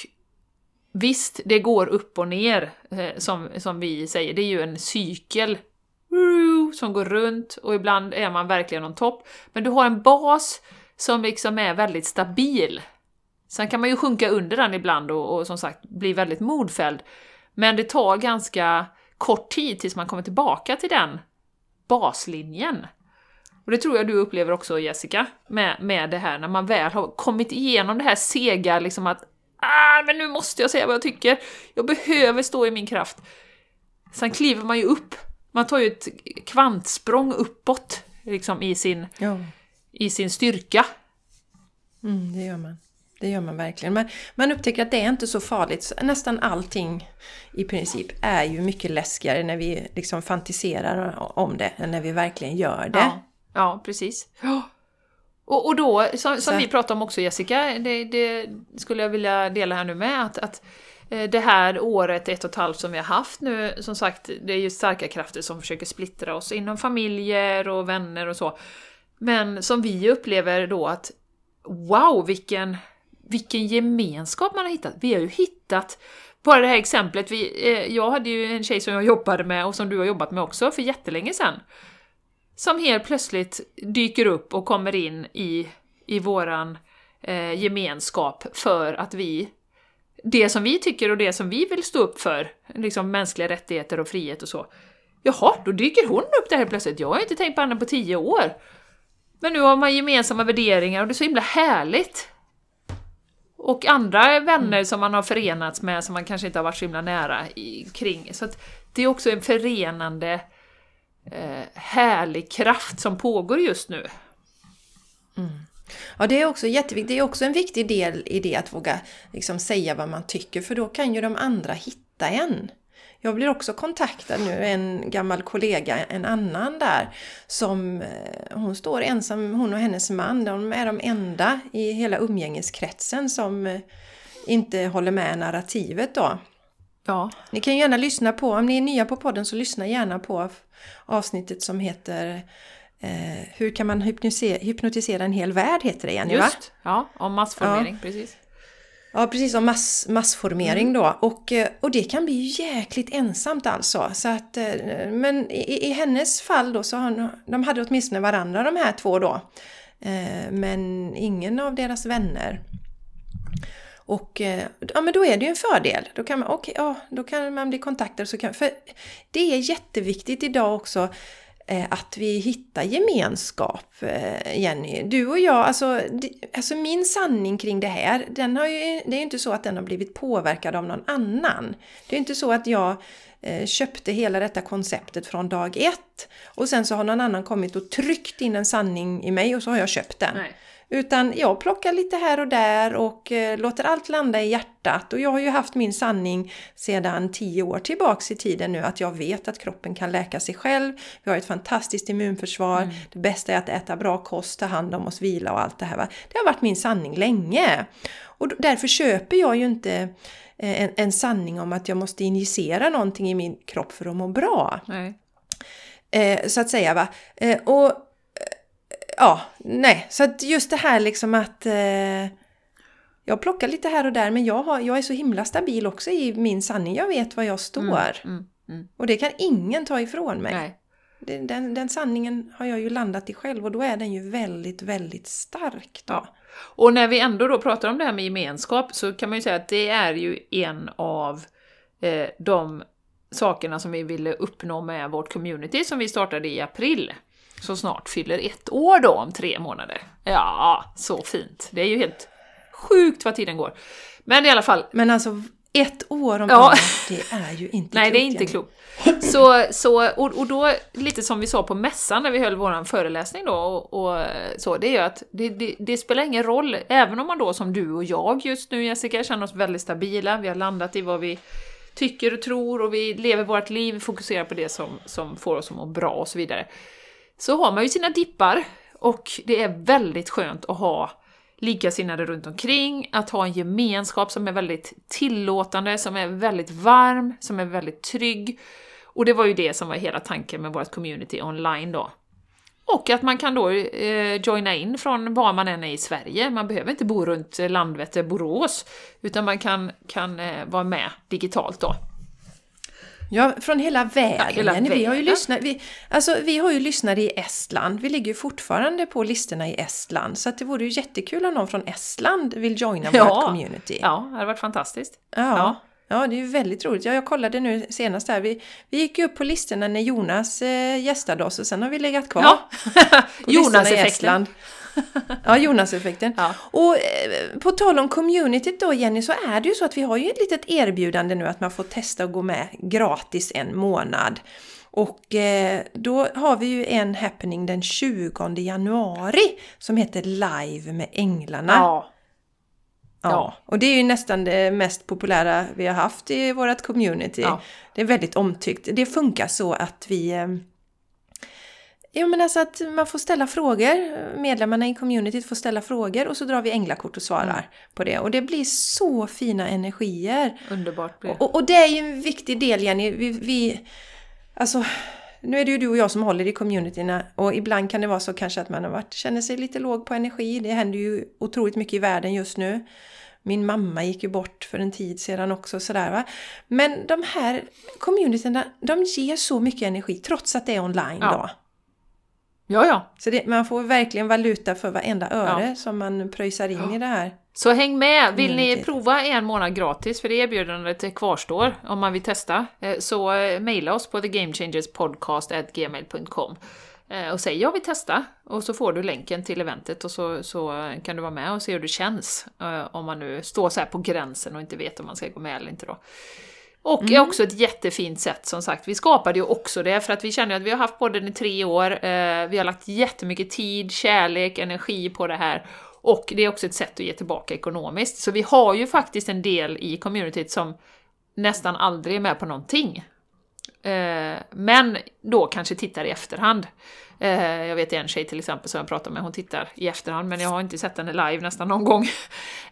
A: visst, det går upp och ner, eh, som, som vi säger, det är ju en cykel som går runt och ibland är man verkligen on topp. Men du har en bas som liksom är väldigt stabil. Sen kan man ju sjunka under den ibland och, och som sagt bli väldigt modfälld. Men det tar ganska kort tid tills man kommer tillbaka till den baslinjen. Och det tror jag du upplever också Jessica, med, med det här när man väl har kommit igenom det här sega, liksom att ah, men nu måste jag säga vad jag tycker, jag behöver stå i min kraft. Sen kliver man ju upp, man tar ju ett kvantsprång uppåt liksom i sin,
B: Ja,
A: i sin styrka.
B: mm, det gör man. Det gör man verkligen. Men man upptäcker att det är inte så farligt. Nästan allting i princip är ju mycket läskigare när vi liksom fantiserar om det än när vi verkligen gör det.
A: Ja, ja precis. Ja. Och, och då, som, som vi pratade om också Jessica, det, det skulle jag vilja dela här nu med, att, att eh, det här året, ett och ett halvt som vi har haft nu, som sagt, det är ju starka krafter som försöker splittra oss inom familjer och vänner och så. Men som vi upplever då att wow, vilken, vilken gemenskap man har hittat. Vi har ju hittat, bara det här exemplet, vi, eh, jag hade ju en tjej som jag jobbade med och som du har jobbat med också för jättelänge sedan. Som helt plötsligt dyker upp och kommer in i, i våran eh, gemenskap för att vi det som vi tycker och det som vi vill stå upp för, liksom mänskliga rättigheter och frihet och så. Jaha, då dyker hon upp där helt plötsligt. Jag har inte tänkt på henne på tio år. Men nu har man gemensamma värderingar och det är så himla härligt. Och andra vänner mm. som man har förenats med som man kanske inte har varit så himla nära i, kring. Så att det är också en förenande eh, härlig kraft som pågår just nu.
B: Mm. Ja, det är också jätteviktigt. Det är också en viktig del i det att våga liksom, säga vad man tycker, för då kan ju de andra hitta en. Jag blir också kontaktad nu, en gammal kollega, en annan där, som eh, hon står ensam, hon och hennes man, de är de enda i hela umgängeskretsen som eh, inte håller med narrativet då. Ja. Ni kan ju gärna lyssna på, om ni är nya på podden så lyssna gärna på avsnittet som heter eh, Hur kan man hypnotisera, hypnotisera en hel värld heter det Jenny
A: Just, va? ja, om massformering, ja. precis.
B: Ja, precis om mass, massformering mm. då. Och, eh, och det kan bli jäkligt ensamt alltså. Så att, eh, men i, i hennes fall då så har de hade åtminstone varandra de här två då. Eh, men ingen av deras vänner. Och eh, ja, men då är det ju en fördel. Då kan man, okay, ja, då kan man bli kontaktad. Så kan, för det är jätteviktigt idag också Eh, att vi hittar gemenskap, eh, Jenny. Du och jag, alltså, alltså min sanning kring det här, den har ju, det är ju inte så att den har blivit påverkad av någon annan. Det är inte så att jag eh, köpte hela detta konceptet från dag ett och sen så har någon annan kommit och tryckt in en sanning i mig och så har jag köpt den. Nej. Utan jag plockar lite här och där och eh, låter allt landa i hjärtat. Och jag har ju haft min sanning sedan tio år tillbaks i tiden nu att jag vet att kroppen kan läka sig själv. Vi har ett fantastiskt immunförsvar. Mm. Det bästa är att äta bra kost, ta hand om oss, vila och allt det här. Va? Det har varit min sanning länge. Och därför köper jag ju inte eh, en, en sanning om att jag måste injicera någonting i min kropp för att må bra. Eh, så att säga. Va? Eh, och ja, nej. Så att just det här liksom att eh, jag plockar lite här och där men jag, har, jag är så himla stabil också i min sanning. Jag vet var jag står. Mm, mm, mm. Och det kan ingen ta ifrån mig. Nej. Den, den, sanningen har jag ju landat i själv och då är den ju väldigt, väldigt stark. Då. Ja.
A: Och när vi ändå då pratar om det här med gemenskap så kan man ju säga att det är ju en av eh, de sakerna som vi ville uppnå med vårt community som vi startade i april som snart fyller ett år då om tre månader. Ja, så fint. Det är ju helt sjukt vad tiden går. Men i alla fall.
B: Men alltså ett år om ja. det är ju inte
A: Nej, klokt. Nej, det är inte klokt. Så, så, och, och då, lite som vi sa på mässan när vi höll vår föreläsning då, och, och så, det är ju att det, det, det, spelar ingen roll, även om man då som du och jag just nu Jessica känner oss väldigt stabila, vi har landat i vad vi tycker och tror och vi lever vårt liv, fokuserar på det som, som får oss att må bra och så vidare så har man ju sina dippar och det är väldigt skönt att ha likasinnade runt omkring, att ha en gemenskap som är väldigt tillåtande, som är väldigt varm, som är väldigt trygg. Och det var ju det som var hela tanken med vårt community online då. Och att man kan då eh, joina in från var man än är i Sverige. Man behöver inte bo runt Landvetter, Borås, utan man kan, kan eh, vara med digitalt då.
B: Ja, från hela vägen. Ja, hela. Vi, har ju lyssnat, vi, alltså, vi har ju lyssnat i Estland. Vi ligger ju fortfarande på listorna i Estland. Så det vore ju jättekul om någon från Estland vill joina ja. vårt community.
A: Ja, det hade varit fantastiskt.
B: Ja. ja. Ja, det är ju väldigt roligt. Ja, jag kollade nu senast här. Vi, vi gick ju upp på listorna när Jonas eh, gästade oss och sen har vi legat kvar. Ja.
A: Jonas-effekten.
B: ja, Jonas-effekten. Ja. Och eh, på tal om communityt då Jenny, så är det ju så att vi har ju ett litet erbjudande nu att man får testa att gå med gratis en månad. Och eh, då har vi ju en happening den 20 januari som heter Live med Änglarna. Ja. Ja. ja. och det är ju nästan det mest populära vi har haft i vårt community. Ja. Det är väldigt omtyckt. Det funkar så att vi Ja men alltså att man får ställa frågor, medlemmarna i communityt får ställa frågor och så drar vi änglakort och svarar mm. på det. Och det blir så fina energier.
A: Underbart
B: blir och, och det är ju en viktig del Jenny, vi, vi Alltså nu är det ju du och jag som håller i communityna och ibland kan det vara så kanske att man har varit, känner sig lite låg på energi. Det händer ju otroligt mycket i världen just nu. Min mamma gick ju bort för en tid sedan också. Sådär, va? Men de här communityna, de ger så mycket energi trots att det är online ja. då.
A: Ja, ja.
B: Så det, man får verkligen valuta för varenda öre som man pröjsar in
A: Ja.
B: i det här.
A: Så häng med! Vill ni prova en månad gratis, för det erbjudandet kvarstår om man vill testa, eh, så eh, mejla oss på thegamechangerspodcast.gmail.com eh, och säg jag vill testa och så får du länken till eventet och så, så kan du vara med och se hur det känns om man nu står så här på gränsen och inte vet om man ska gå med eller inte då. Och är också ett jättefint sätt som sagt. Vi skapade ju också det för att vi kände att vi har haft podden i tre år. Eh, vi har lagt jättemycket tid, kärlek, energi på det här. Och det är också ett sätt att ge tillbaka ekonomiskt. Så vi har ju faktiskt en del i communityt som nästan aldrig är med på någonting. Eh, men då kanske tittar i efterhand. Eh, jag vet en tjej till exempel som jag pratar med, hon tittar i efterhand men jag har inte sett henne live nästan någon gång.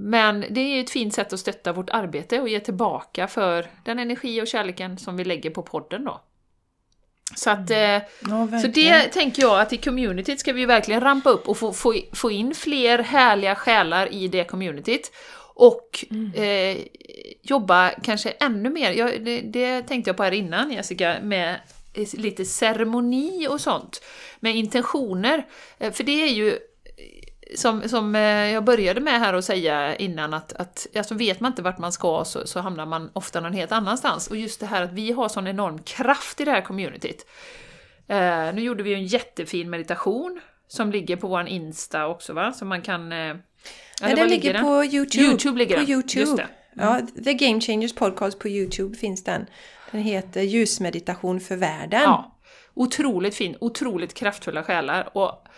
A: Men det är ju ett fint sätt att stötta vårt arbete och ge tillbaka för den energi och kärleken som vi lägger på podden då. Så att, eh,
B: Ja,
A: så det tänker jag att i communityt ska vi verkligen rampa upp och få, få, få in fler härliga själar i det communityt. Och eh, jobba kanske ännu mer, jag, det, det tänkte jag på här innan Jessica, med lite ceremoni och sånt. Med intentioner. Eh, För det är ju som, som eh, jag började med här att säga innan att, att alltså vet man inte vart man ska så, så hamnar man ofta någon helt annanstans. Och just det här att vi har sån enorm kraft i det här communityt. Eh, nu gjorde vi ju en jättefin meditation som ligger på vår Insta också va? Så man kan... Eh, eller
B: den ligger på Youtube.
A: Youtube ligger
B: på
A: den.
B: Youtube.
A: Det.
B: Ja, The Game Changers Podcast på Youtube finns den. Den heter Ljusmeditation för världen.
A: Ja. Otroligt fin, otroligt kraftfulla själar. Och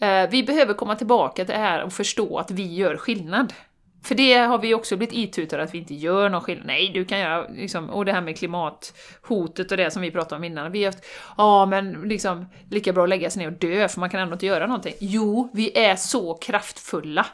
A: Eh, vi behöver komma tillbaka till det här och förstå att vi gör skillnad. För det har vi också blivit itutade att vi inte gör någon skillnad. Nej, du kan göra, liksom, och det här med klimathotet och det som vi pratade om innan. Vi har haft, ja men liksom, lika bra att lägga sig ner och dö för man kan ändå inte göra någonting. Jo, vi är så kraftfulla.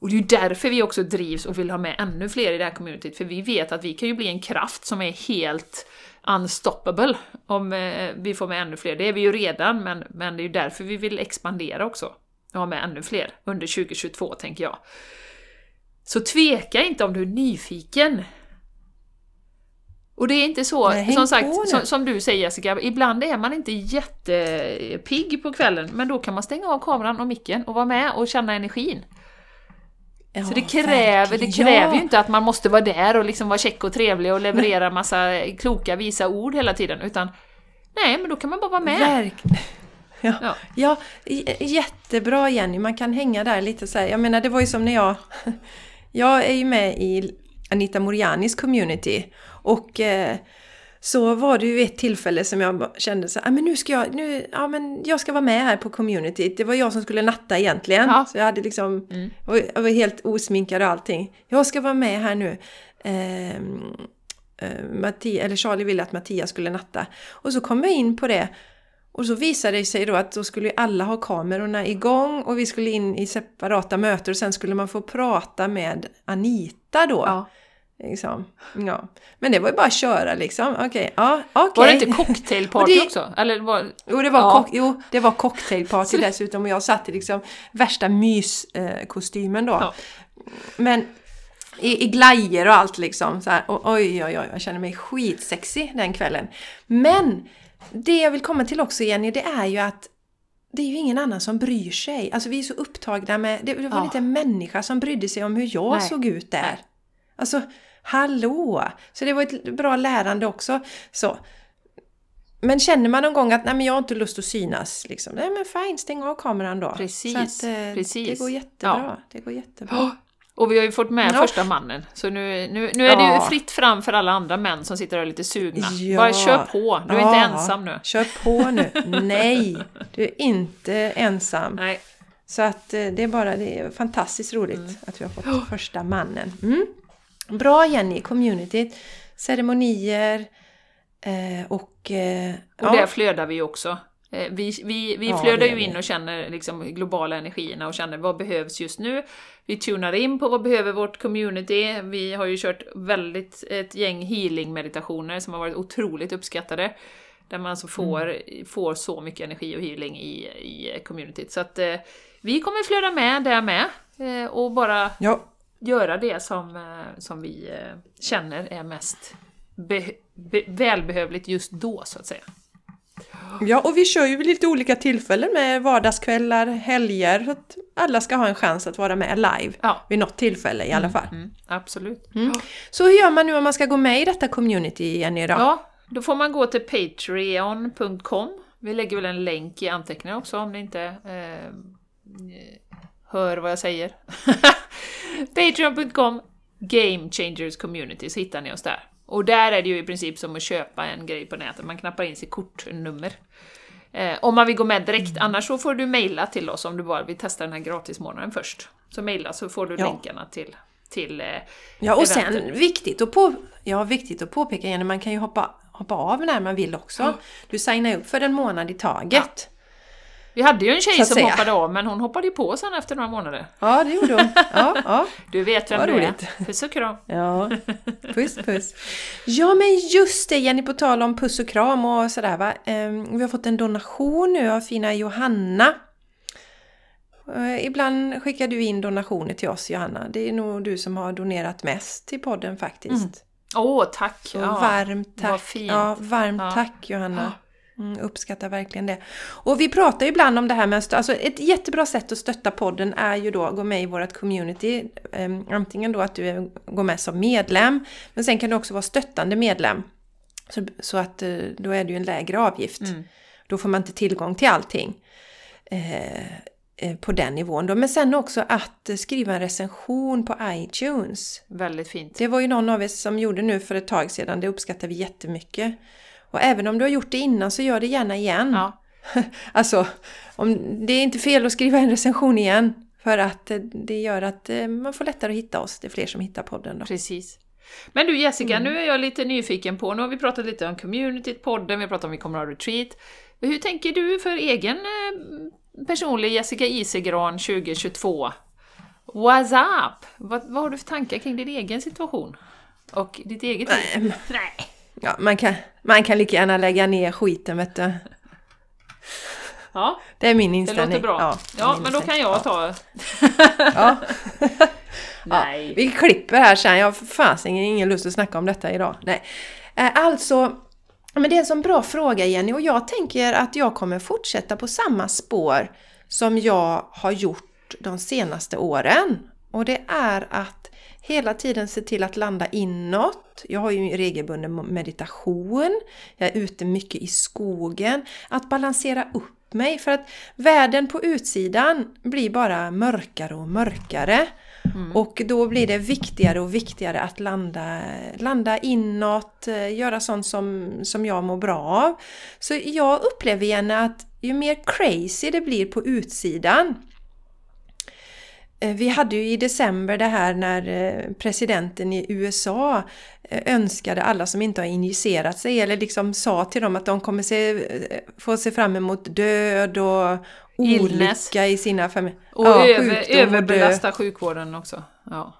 A: Och det är ju därför vi också drivs och vill ha med ännu fler i det här communityt, för vi vet att vi kan ju bli en kraft som är helt unstoppable om eh, vi får med ännu fler. Det är vi ju redan, men, men det är ju därför vi vill expandera också. Och ha med ännu fler under 2022, tänker jag. Så tveka inte om du är nyfiken. Och det är inte så,
B: Nej,
A: som sagt, som, som du säger Jessica, ibland är man inte jättepigg på kvällen, men då kan man stänga av kameran och micken och vara med och känna energin.
B: Ja,
A: Så det kräver, det kräver ju inte att man måste vara där och liksom vara check och trevlig och leverera massa kloka, visa ord hela tiden, utan nej, men då kan man bara vara med.
B: Verkligen. Ja.
A: Ja.
B: Ja. jättebra Jenny, man kan hänga där lite så här. Jag menar det var ju som när jag... Jag är ju med i Anita Morianis community och eh, så var det ju ett tillfälle som jag kände så här, "Ah, men nu ska jag, nu, ja men jag ska vara med här på communityt. Det var jag som skulle natta egentligen.
A: Ja.
B: Så jag hade liksom,
A: Mm.
B: jag var- helt osminkad och allting. Jag ska vara med här nu. Ehm, eh, Matti, eller Charlie ville att Mattias skulle natta. Och så kom jag in på det. Och så visade det sig då att då skulle alla ha kamerorna igång och vi skulle in i separata möten och sen skulle man få prata med Anita då.
A: Ja.
B: Liksom. Ja. Men det var ju bara att köra liksom. Okej, ja, okej.
A: Var det inte cocktailparty
B: det-
A: också? Eller var...
B: Jo, det var,
A: Ja.
B: jo, det var cocktailparty dessutom och jag satt i liksom värsta myskostymen då.
A: Ja.
B: Men i, i glajer och allt liksom. Så här, och, oj, oj, oj, jag känner mig skitsexig den kvällen. Men det jag vill komma till också Jenny, det är ju att det är ju ingen annan som bryr sig. Alltså vi är så upptagna med, det, det var
A: Ja.
B: inte en människa som brydde sig om hur jag
A: Nej.
B: såg ut där. Alltså, hallå! Så det var ett bra lärande också. Så. Men känner man någon gång att nej men jag har inte lust att synas, liksom, nej men fine, stäng av kameran då.
A: Precis,
B: att, eh,
A: precis.
B: Det går jättebra.
A: Ja.
B: Det går jättebra.
A: Och vi har ju fått med
B: Ja.
A: första mannen, så nu, nu, nu är det ju
B: Ja.
A: fritt fram för alla andra män som sitter och är lite sugna.
B: Ja.
A: Bara kör på, du är inte ensam nu.
B: Kör på nu. Nej, du är inte ensam.
A: Nej.
B: Så att eh, det är bara det är fantastiskt roligt
A: Mm.
B: att vi har fått första mannen. Mm. Bra Jenny, communityt, ceremonier eh, och... Eh,
A: Och
B: ja.
A: där flödar vi också. Eh, Vi, vi, vi
B: Ja,
A: flödar
B: det
A: ju in och känner liksom globala energierna och känner vad behövs just nu. Vi tunar in på vad behöver vårt community. Vi har ju kört väldigt ett gäng healing-meditationer som har varit otroligt uppskattade. Där man alltså får, får så mycket energi och healing i, i communityt. Så att eh, vi kommer flöda med där med. Eh, och bara
B: ja,
A: göra det som, eh, som vi eh, känner är mest be, be, välbehövligt just då, så att säga.
B: Ja, och vi kör ju vid lite olika tillfällen med vardagskvällar, helger, så att alla ska ha en chans att vara med live
A: Ja.
B: vid något tillfälle i alla fall.
A: Mm, absolut.
B: Så hur gör man nu om man ska gå med i detta community, Jenny? Då?
A: Ja, då får man gå till patreon.com. Vi lägger väl en länk i anteckningarna också om ni inte eh, hör vad jag säger. Patreon.com Game Changers Community, så hittar ni oss där. Och där är det ju i princip som att köpa en grej på nätet, man knappar in sitt kortnummer. Eh, om man vill gå med direkt, annars så får du mejla till oss om du bara vill testa den här gratismånaden först. Så mejla så får du
B: Ja.
A: länkarna till, till eh,
B: Ja, och
A: eventet.
B: sen viktigt att, på, ja, viktigt att påpeka Jenny, man kan ju hoppa, hoppa av när man vill också. Du signar upp för en månad i taget.
A: Vi hade ju en tjej som
B: säga.
A: hoppade av, men hon hoppade ju på sen efter några månader.
B: Ja, det gjorde hon. Ja, ja.
A: Du vet vem
B: Vad
A: du
B: roligt.
A: är. Puss och kram.
B: Ja, puss puss. Ja men just det Jenny, på tal om puss och kram och sådär va. Ehm, Vi har fått en donation nu av fina Johanna. Eh, Ibland skickar du in donationer till oss Johanna. Det är nog du som har donerat mest till podden faktiskt.
A: Åh, tack!
B: Så
A: Ja,
B: varmt
A: vad
B: tack.
A: fint.
B: Ja, varmt
A: Ja.
B: tack Johanna. Mm, uppskattar verkligen det. Och vi pratar ju ibland om det här med att alltså ett jättebra sätt att stötta podden är ju då att gå med i vårt community. Ehm, antingen då att du går med som medlem, men sen kan du också vara stöttande medlem. Så, så att eh, då är det ju en lägre avgift.
A: Mm.
B: Då får man inte tillgång till allting. Eh, på den nivån då. Men sen också att skriva en recension på iTunes.
A: Väldigt fint.
B: Det var ju någon av er som gjorde nu för ett tag sedan, det uppskattar vi jättemycket. Och även om du har gjort det innan så gör det gärna igen.
A: Ja,
B: Alltså, om, det är inte fel att skriva en recension igen. För att eh, det gör att eh, man får lättare att hitta oss, det är fler som hittar podden då.
A: precis. Men du Jessica,
B: Mm.
A: nu är jag lite nyfiken på, nu har vi pratat lite om communityt, podden, vi har pratat om vi kommer ha retreat. Hur tänker du för egen eh, personlig Jessica Isegran 2022? What's up? Vad, vad har du för tankar kring din egen situation? Och ditt eget liv? Nej.
B: Ja, man, kan, man kan lika gärna lägga ner skiten vet du.
A: Ja,
B: Det är min
A: det
B: inställning.
A: låter bra. Ja,
B: det min
A: men då kan jag ta...
B: Ja.
A: Nej.
B: Ja, vi klipper här sen. Jag har fasen ingen lust att snacka om detta idag. Nej. Eh, Alltså, men det är en sån bra fråga Jenny och jag tänker att jag kommer fortsätta på samma spår som jag har gjort de senaste åren. Och det är att hela tiden se till att landa inåt. Jag har ju regelbunden meditation. Jag är ute mycket i skogen. Att balansera upp mig för att världen på utsidan blir bara mörkare och mörkare. Och då blir det viktigare och viktigare att landa, landa inåt, eh, göra sånt som, som jag mår bra av. Så jag upplever gärna att ju mer crazy det blir på utsidan Vi hade ju i december det här när eh, presidenten i USA eh, önskade alla som inte har injicerat sig eller liksom sa till dem att de kommer se, eh, få se fram emot död och olycka i sina familjer.
A: Och
B: Ja,
A: över, överbelasta sjukvården också. Ja.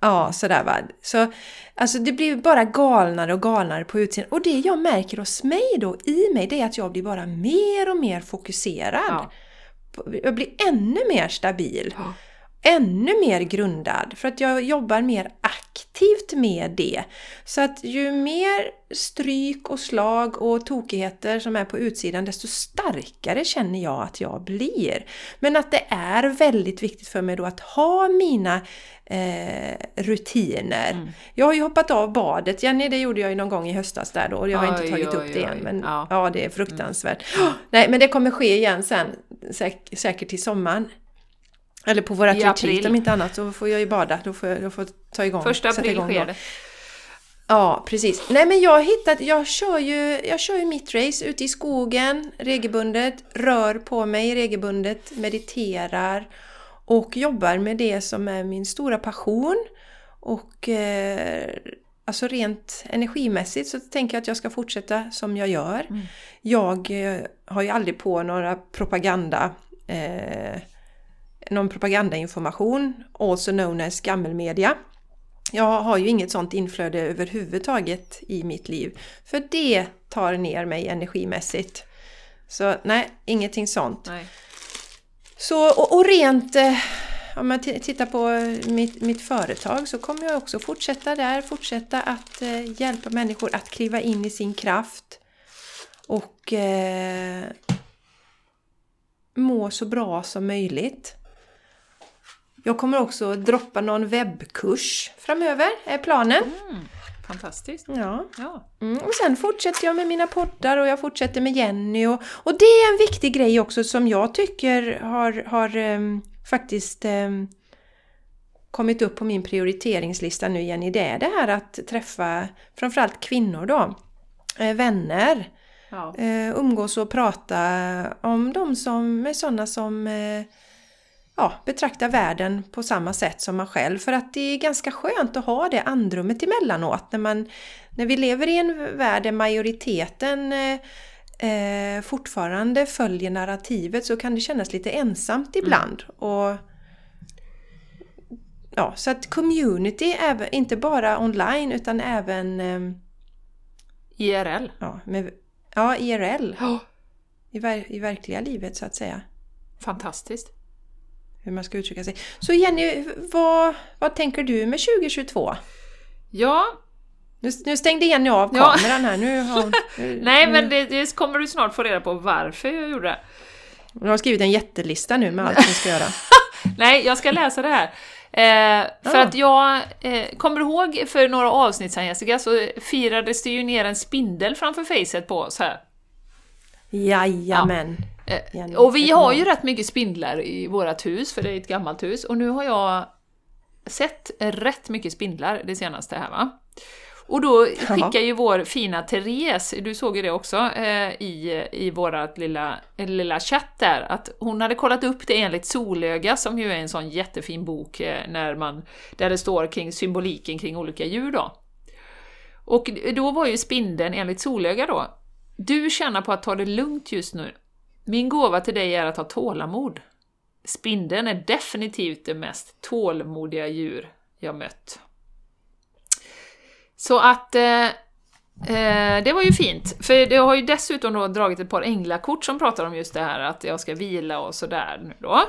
B: Ja, sådär va. Så, alltså det blir bara galnare och galnare på utsidan. Och det jag märker hos mig då, i mig, det är att jag blir bara mer och mer fokuserad.
A: Ja.
B: Jag blir ännu mer stabil.
A: Ja.
B: Ännu mer grundad. För att jag jobbar mer aktivt med det. Så att ju mer stryk och slag och tokigheter som är på utsidan, desto starkare känner jag att jag blir. Men att det är väldigt viktigt för mig då att ha mina eh, rutiner.
A: Mm.
B: Jag har ju hoppat av badet, Jenny, det gjorde jag ju någon gång i höstas där då och jag har inte
A: Oj,
B: tagit
A: oj,
B: upp det än.
A: oj.
B: Men
A: Ja.
B: ja, det är fruktansvärt. Nej, men det kommer ske igen sen, säk- säkert till sommaren. Eller på vårat retreat om inte annat, så får jag ju bada. Då får jag, då får jag ta igång.
A: Första april
B: igång
A: sker
B: då.
A: det.
B: Ja, precis. Nej men jag har hittat, jag kör ju, jag kör ju mitt race ute i skogen regelbundet, rör på mig regelbundet, mediterar och jobbar med det som är min stora passion. Och eh, alltså rent energimässigt så tänker jag att jag ska fortsätta som jag gör.
A: Mm.
B: Jag eh, har ju aldrig på några propaganda eh, någon propagandainformation, also known as gammelmedia. Jag har ju inget sånt inflöde överhuvudtaget i mitt liv. För det tar ner mig energimässigt. Så nej, ingenting sånt.
A: Nej.
B: Så, och, och rent, eh, om man t- tittar på mitt, mitt företag så kommer jag också fortsätta där, fortsätta att eh, hjälpa människor att kliva in i sin kraft. och eh, må så bra som möjligt. Jag kommer också droppa någon webbkurs framöver, är planen.
A: Mm, fantastiskt.
B: Ja.
A: Ja.
B: Mm, och sen fortsätter jag med mina poddar och jag fortsätter med Jenny. Och, och det är en viktig grej också som jag tycker har, har ehm, faktiskt ehm, kommit upp på min prioriteringslista nu Jenny. Det är det här att träffa framförallt kvinnor då. Eh, vänner.
A: Ja.
B: Eh, umgås och prata om de som är sådana som eh, ja, betraktar världen på samma sätt som man själv. För att det är ganska skönt att ha det andrummet emellanåt. När, man, när vi lever i en värld där majoriteten eh, eh, fortfarande följer narrativet så kan det kännas lite ensamt ibland. Och, ja, så att community, även, inte bara online utan även eh,
A: IRL.
B: ja, med, ja, IRL,
A: Ja.
B: i, ver, i verkliga livet så att säga.
A: Fantastiskt.
B: Hur man ska uttrycka sig. Så Jenny, vad, vad tänker du med 2022?
A: Ja,
B: Nu, nu stängde Jenny av
A: Ja.
B: kameran här. Nu har, nu,
A: nej men det, det kommer du snart få reda på varför jag gjorde det.
B: Hon har skrivit en jättelista nu med allt hon ska göra.
A: Nej, jag ska läsa det här. Eh, för
B: Ja.
A: att jag eh, kommer ihåg för några avsnitt sedan Jessica, så firades det ju ner en spindel framför facet på oss här.
B: Jajamän!
A: Eh, och vi har ju rätt mycket spindlar i vårt hus, för det är ett gammalt hus, och nu har jag sett rätt mycket spindlar det senaste här va. Och då skickar ju vår fina Therese, du såg ju det också, eh, i, i vårat lilla, lilla chatt där, att hon hade kollat upp det enligt Solöga, som ju är en sån jättefin bok eh, när man, där det står kring symboliken kring olika djur då. Och då var ju spindeln enligt Solöga då, du tjänar på att ta det lugnt just nu. Min gåva till dig är att ha tålamod. Spindeln är definitivt det mest tålmodiga djur jag mött. Så att eh, eh, det var ju fint, för jag har ju dessutom då dragit ett par änglakort som pratar om just det här att jag ska vila och sådär nu då.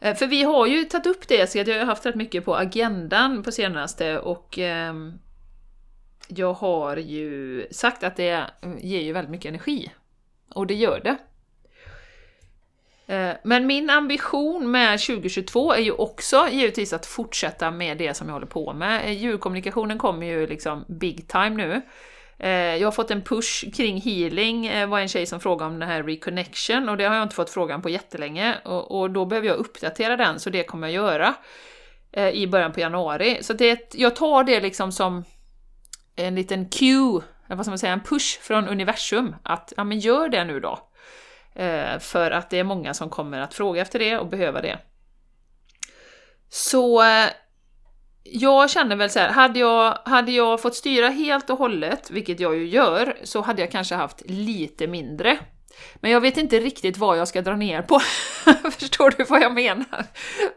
A: Eh, För vi har ju tagit upp det, så jag har haft rätt mycket på agendan på senaste och ehm, jag har ju sagt att det ger ju väldigt mycket energi. Och det gör det. Eh, men min ambition med 2022 är ju också givetvis att fortsätta med det som jag håller på med. Eh, djurkommunikationen kommer ju liksom big time nu. Eh, jag har fått en push kring healing, det var en tjej som frågade om den här reconnection och det har jag inte fått frågan på jättelänge och, och då behöver jag uppdatera den så det kommer jag göra i början på januari. Så det, jag tar det liksom som en liten cue, vad ska man säga, en push från universum att ja men gör det nu då. Eh, för att det är många som kommer att fråga efter det och behöva det. Så eh, jag känner väl så här, hade jag, hade jag fått styra helt och hållet, vilket jag ju gör, så hade jag kanske haft lite mindre. Men jag vet inte riktigt vad jag ska dra ner på. Förstår du vad jag menar?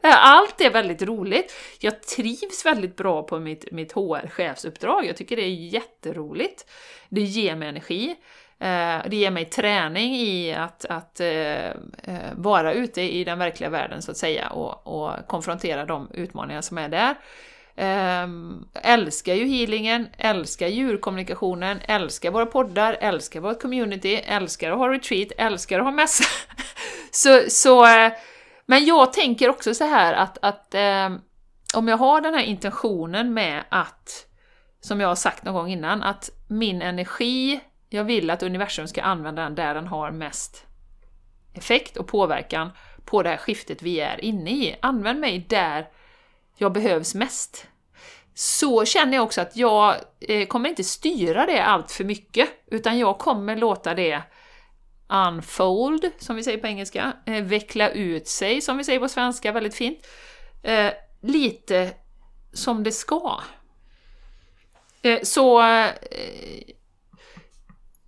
A: Allt är väldigt roligt. Jag trivs väldigt bra på mitt, mitt HR-chefsuppdrag. Jag tycker det är jätteroligt. Det ger mig energi. Eh, det ger mig träning i att, att eh, eh, vara ute i den verkliga världen så att säga och, och konfrontera de utmaningar som är där. Ehm, älskar ju healingen, älskar djurkommunikationen, älskar våra poddar, älskar vårt community, älskar att ha retreat, älskar att ha mässa. så, så, men jag tänker också så här att, att ehm, om jag har den här intentionen med att, som jag har sagt någon gång innan, att min energi, jag vill att universum ska använda den där den har mest effekt och påverkan på det här skiftet vi är inne i. Använd mig där jag behövs mest. Så känner jag också att jag eh, kommer inte styra det allt för mycket, utan jag kommer låta det unfold, som vi säger på engelska, eh, veckla ut sig, som vi säger på svenska väldigt fint, eh, lite som det ska. Så...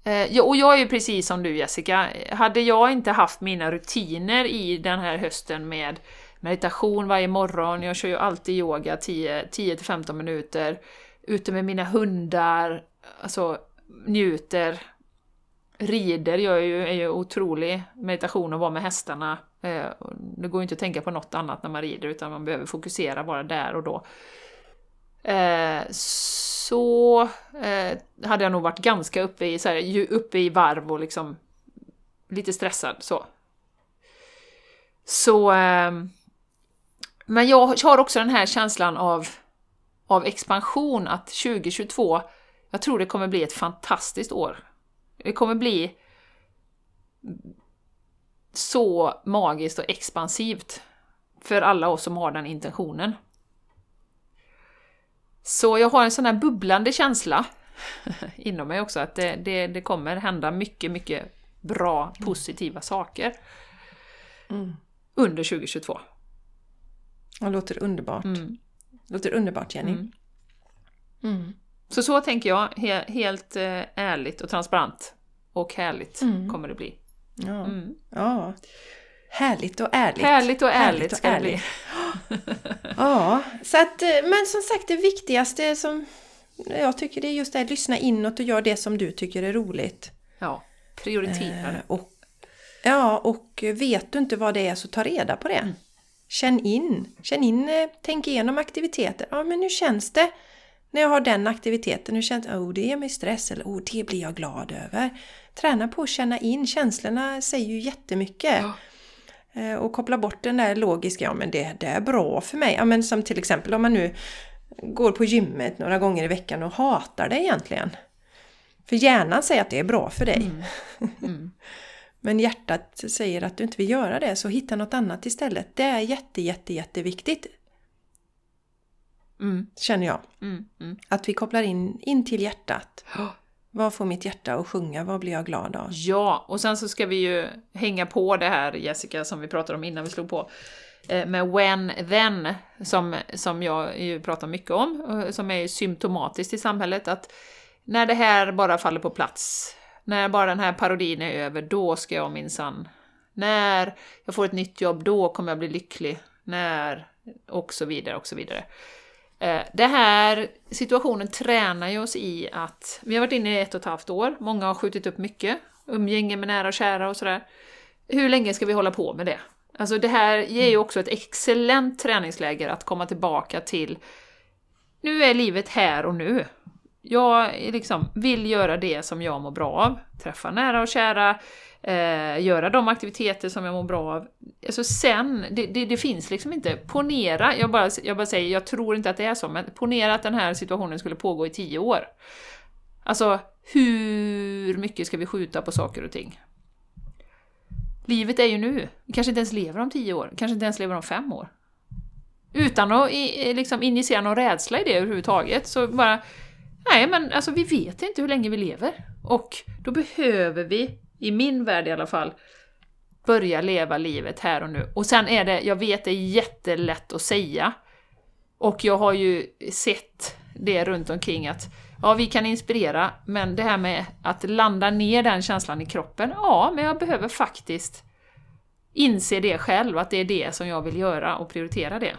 A: Eh, ja, och jag är ju precis som du Jessica, hade jag inte haft mina rutiner i den här hösten med meditation varje morgon, jag kör ju alltid yoga 10-15 minuter, ute med mina hundar, alltså njuter, rider gör ju, är ju otrolig meditation att vara med hästarna. Eh, det går ju inte att tänka på något annat när man rider utan man behöver fokusera bara där och då eh, så eh, hade jag nog varit ganska uppe i, så här, uppe i varv och liksom lite stressad så. Så... Eh, men jag har också den här känslan av, av expansion, att 2022, jag tror det kommer bli ett fantastiskt år. Det kommer bli så magiskt och expansivt för alla oss som har den intentionen. Så jag har en sån här bubblande känsla inom mig också, att det, det, det kommer hända mycket, mycket bra, positiva saker
B: Mm.
A: under 2022.
B: Det låter underbart.
A: Mm.
B: låter underbart Jenny.
A: Mm.
B: Mm.
A: Så så tänker jag, he helt eh, ärligt och transparent och härligt
B: Mm.
A: kommer det bli.
B: Ja.
A: Mm.
B: ja. Härligt och ärligt.
A: Härligt och ärligt
B: Härligt och
A: ska det
B: ärligt.
A: bli.
B: Ja, så att, eh, men som sagt det viktigaste som jag tycker det är just det att lyssna inåt och göra det som du tycker är roligt.
A: Ja, prioritera
B: Eh,
A: det.
B: och, ja, och vet du inte vad det är så ta reda på det.
A: Mm.
B: Känn in, känn in, eh, tänk igenom aktiviteter. Ja, men hur känns det när jag har den aktiviteten? Hur känns det? Oh, det ger mig stress eller oh, det blir jag glad över. Träna på att känna in, känslorna säger ju jättemycket.
A: Ja.
B: Eh, Och koppla bort den där logiska, ja men det, det är bra för mig. Ja men som till exempel om man nu går på gymmet några gånger i veckan och hatar det egentligen. För hjärnan säger att det är bra för dig.
A: Mm.
B: Men hjärtat säger att du inte vill göra det, så hitta något annat istället. Det är jätte, jätte, jätteviktigt,
A: Mm.
B: känner jag.
A: Mm. Mm.
B: Att vi kopplar in, in till hjärtat.
A: Ja.
B: Vad får mitt hjärta att sjunga? Vad blir jag glad av?
A: Ja, och sen så ska vi ju hänga på det här Jessica som vi pratade om innan vi slog på. Eh, med when, then, som, som jag ju pratar mycket om, eh, som är symptomatiskt i samhället, att när det här bara faller på plats, när bara den här parodin är över, då ska jag minsann... När jag får ett nytt jobb, då kommer jag bli lycklig. När... Och så vidare, och så vidare. Eh, Det här situationen tränar ju oss i att, vi har varit inne i ett och ett halvt år, många har skjutit upp mycket, umgänge med nära och kära och sådär. Hur länge ska vi hålla på med det? Alltså det här ger ju också ett excellent träningsläger att komma tillbaka till, nu är livet här och nu. Jag liksom vill göra det som jag mår bra av, träffa nära och kära, eh, göra de aktiviteter som jag mår bra av. Alltså sen, det, det, det finns liksom inte. Ponera, jag bara, jag bara säger, jag tror inte att det är så, men ponera att den här situationen skulle pågå i tio år. Alltså, hur mycket ska vi skjuta på saker och ting? Livet är ju nu. Vi kanske inte ens lever om tio år, kanske inte ens lever om fem år. Utan att liksom injicera någon rädsla i det överhuvudtaget, så bara... Nej, men alltså vi vet inte hur länge vi lever. Och då behöver vi, i min värld i alla fall, börja leva livet här och nu. Och sen är det, jag vet det är jättelätt att säga. Och jag har ju sett det runt omkring att ja, vi kan inspirera, men det här med att landa ner den känslan i kroppen, ja, men jag behöver faktiskt inse det själv, att det är det som jag vill göra och prioritera det.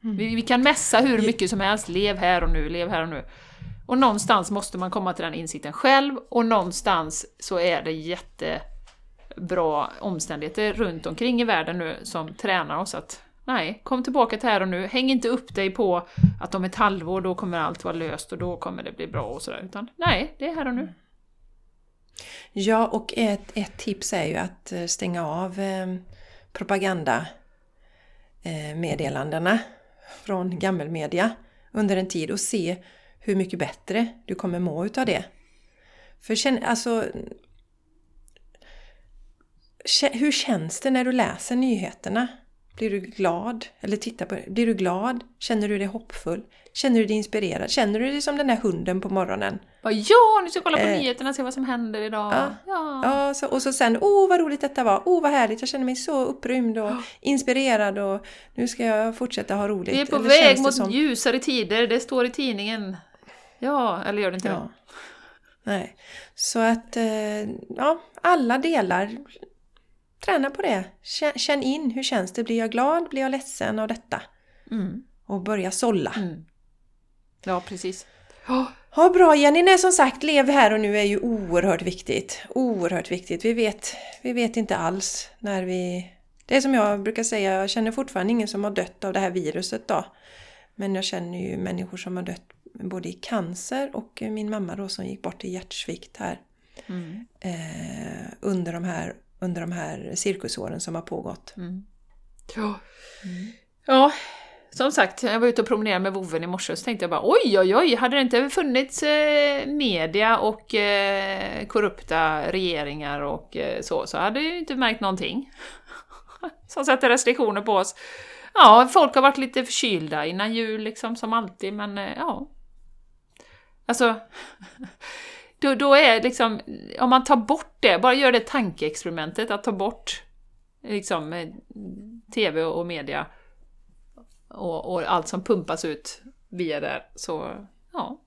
A: Vi, vi kan mässa hur mycket som helst, lev här och nu, lev här och nu. Och någonstans måste man komma till den insikten själv och någonstans så är det jättebra omständigheter runt omkring i världen nu som tränar oss att nej, kom tillbaka till här och nu. Häng inte upp dig på att om ett halvår då kommer allt vara löst och då kommer det bli bra och sådär. Utan nej, det är här och nu.
B: Ja, och ett, ett tips är ju att eh, stänga av eh, propaganda eh, meddelandena från gammelmedia under en tid och se hur mycket bättre du kommer må utav det. För känn, alltså, hur känns det när du läser nyheterna? Blir du glad? Eller tittar på? Blir du glad? Känner du dig hoppfull? Känner du dig inspirerad? Känner du dig som den där hunden på morgonen?
A: Bara, ja, nu ska jag kolla på
B: Eh,
A: nyheterna och se vad som händer idag.
B: ja,
A: Ja.
B: Ja, så, och så sen, åh vad roligt detta var, åh vad härligt, jag känner mig så upprymd och inspirerad och nu ska jag fortsätta ha roligt.
A: Vi är på
B: Eller
A: väg mot
B: som-
A: ljusare tider, det står i tidningen. Ja, eller gör det inte
B: Ja.
A: det?
B: Nej. Så att, eh, ja, alla delar, träna på det. Känn, in, hur känns det? Blir jag glad? Blir jag ledsen av detta?
A: Mm.
B: Och börja sålla.
A: Mm. Ja, precis. Ja,
B: Ja, bra Jenny. Nej, som sagt, lev här och nu är ju oerhört viktigt. Oerhört viktigt. Vi vet, vi vet inte alls när vi... Det är som jag brukar säga, jag känner fortfarande ingen som har dött av det här viruset då. Men jag känner ju människor som har dött både i cancer och min mamma då som gick bort i hjärtsvikt här.
A: Mm.
B: Eh, under, de här, under de här cirkusåren som har pågått.
A: Mm. Ja. ja, som sagt, jag var ute och promenerade med voven i morse så tänkte jag bara oj, oj, oj, hade det inte funnits eh, media och eh, korrupta regeringar och eh, så, så hade jag ju inte märkt någonting. som sätter restriktioner på oss. Ja, folk har varit lite förkylda innan jul liksom, som alltid, men eh, ja. Alltså, då, då är liksom, om man tar bort det, bara gör det tankeexperimentet att ta bort liksom eh, TV och media och, och allt som pumpas ut via där, så ja,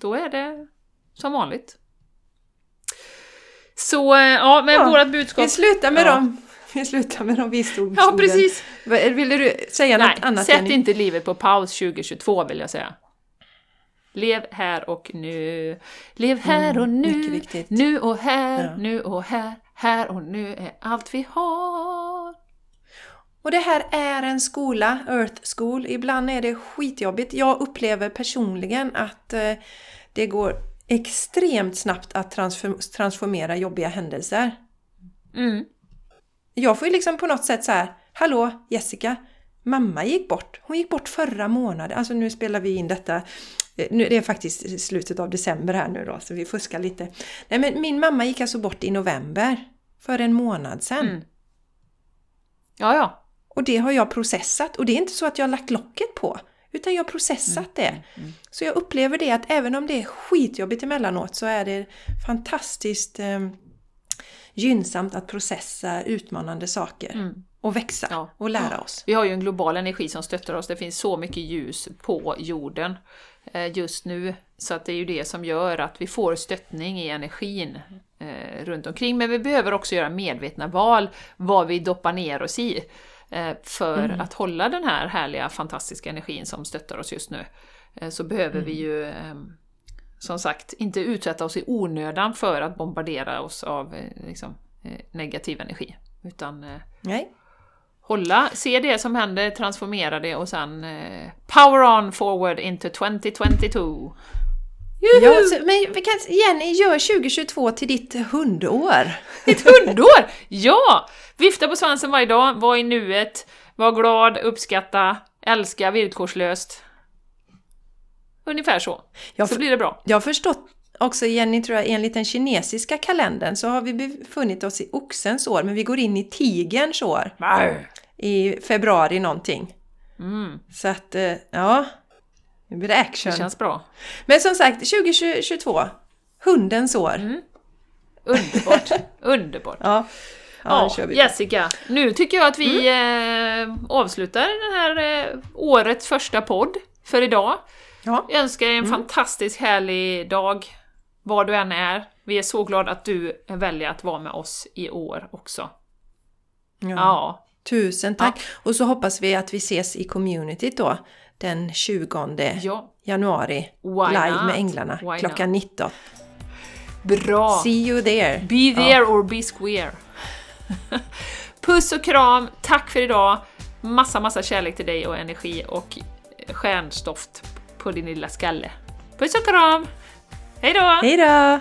A: då är det som vanligt. Så eh, ja, med
B: Ja,
A: vårat budskap...
B: Vi slutar med
A: Ja.
B: dem. Vi slutar med de visdomsorden.
A: Ja, precis!
B: Ville du säga
A: Nej,
B: något annat
A: sätt
B: Jenny?
A: inte livet på paus 2022 vill jag säga. Lev här och nu. Lev här och nu.
B: Mm, mycket viktigt.
A: Nu och här,
B: Ja.
A: nu och här. Här och nu är allt vi har.
B: Och det här är en skola, Earth School. Ibland är det skitjobbigt. Jag upplever personligen att eh, det går extremt snabbt att transform- transformera jobbiga händelser.
A: Mm.
B: Jag får ju liksom på något sätt så här, hallå Jessica, mamma gick bort. Hon gick bort förra månaden. Alltså nu spelar vi in detta, nu, det är faktiskt slutet av december här nu då, så vi fuskar lite. Nej men min mamma gick alltså bort i november, för en månad sedan.
A: Mm. Ja, ja.
B: Och det har jag processat. Och det är inte så att jag har lagt locket på. Utan jag har processat det. Så jag upplever det att även om det är skitjobbigt emellanåt så är det fantastiskt eh, gynnsamt att processa utmanande saker. Och växa
A: Ja.
B: och lära oss.
A: Vi har ju en global energi som stöttar oss. Det finns så mycket ljus på jorden eh, just nu. Så att det är ju det som gör att vi får stöttning i energin eh, runt omkring. Men vi behöver också göra medvetna val vad vi doppar ner oss i. Eh, för att hålla den här härliga, fantastiska energin som stöttar oss just nu. Eh, så behöver vi ju eh, som sagt inte utsätta oss i onödan för att bombardera oss av eh, liksom, eh, negativ energi. Utan eh,
B: Nej.
A: Hålla, se det som händer, transformera det och sen eh, power on forward into 2022.
B: Ja, så, men vi kan, Jenny, gör 2022 till ditt hundår.
A: Ett hundår! Ja! Vifta på svansen varje dag, var i nuet, var glad, uppskatta, älska villkorslöst. Ungefär så.
B: Jag
A: så blir det bra.
B: Jag har förstått också, Jenny, tror jag, enligt den kinesiska kalendern så har vi befunnit oss i oxens år, men vi går in i tigerns år. I februari någonting.
A: Mm,
B: Så att, eh, ja, nu blir det action.
A: det känns bra.
B: Men som sagt, 2022, hundens år.
A: Mm. Underbart, underbart.
B: Ja, ja,
A: Ja. Jessica, nu tycker jag att vi eh, avslutar den här eh, årets första podd för idag.
B: Ja,
A: Jag önskar dig en fantastisk härlig dag, var du än är. Vi är så glada att du väljer att vara med oss i år också.
B: ja.
A: Ja,
B: Tusen tack! Och så hoppas vi att vi ses i communityt då den 20
A: ja.
B: januari.
A: Why
B: live
A: not?
B: med Änglarna
A: Why
B: klockan 19.
A: Bra!
B: See you there!
A: Be there or be square. Puss och kram, tack för idag! Massa, massa kärlek till dig och energi och stjärnstoft på din lilla skalle. Puss och kram! Hej då!
B: Hej då!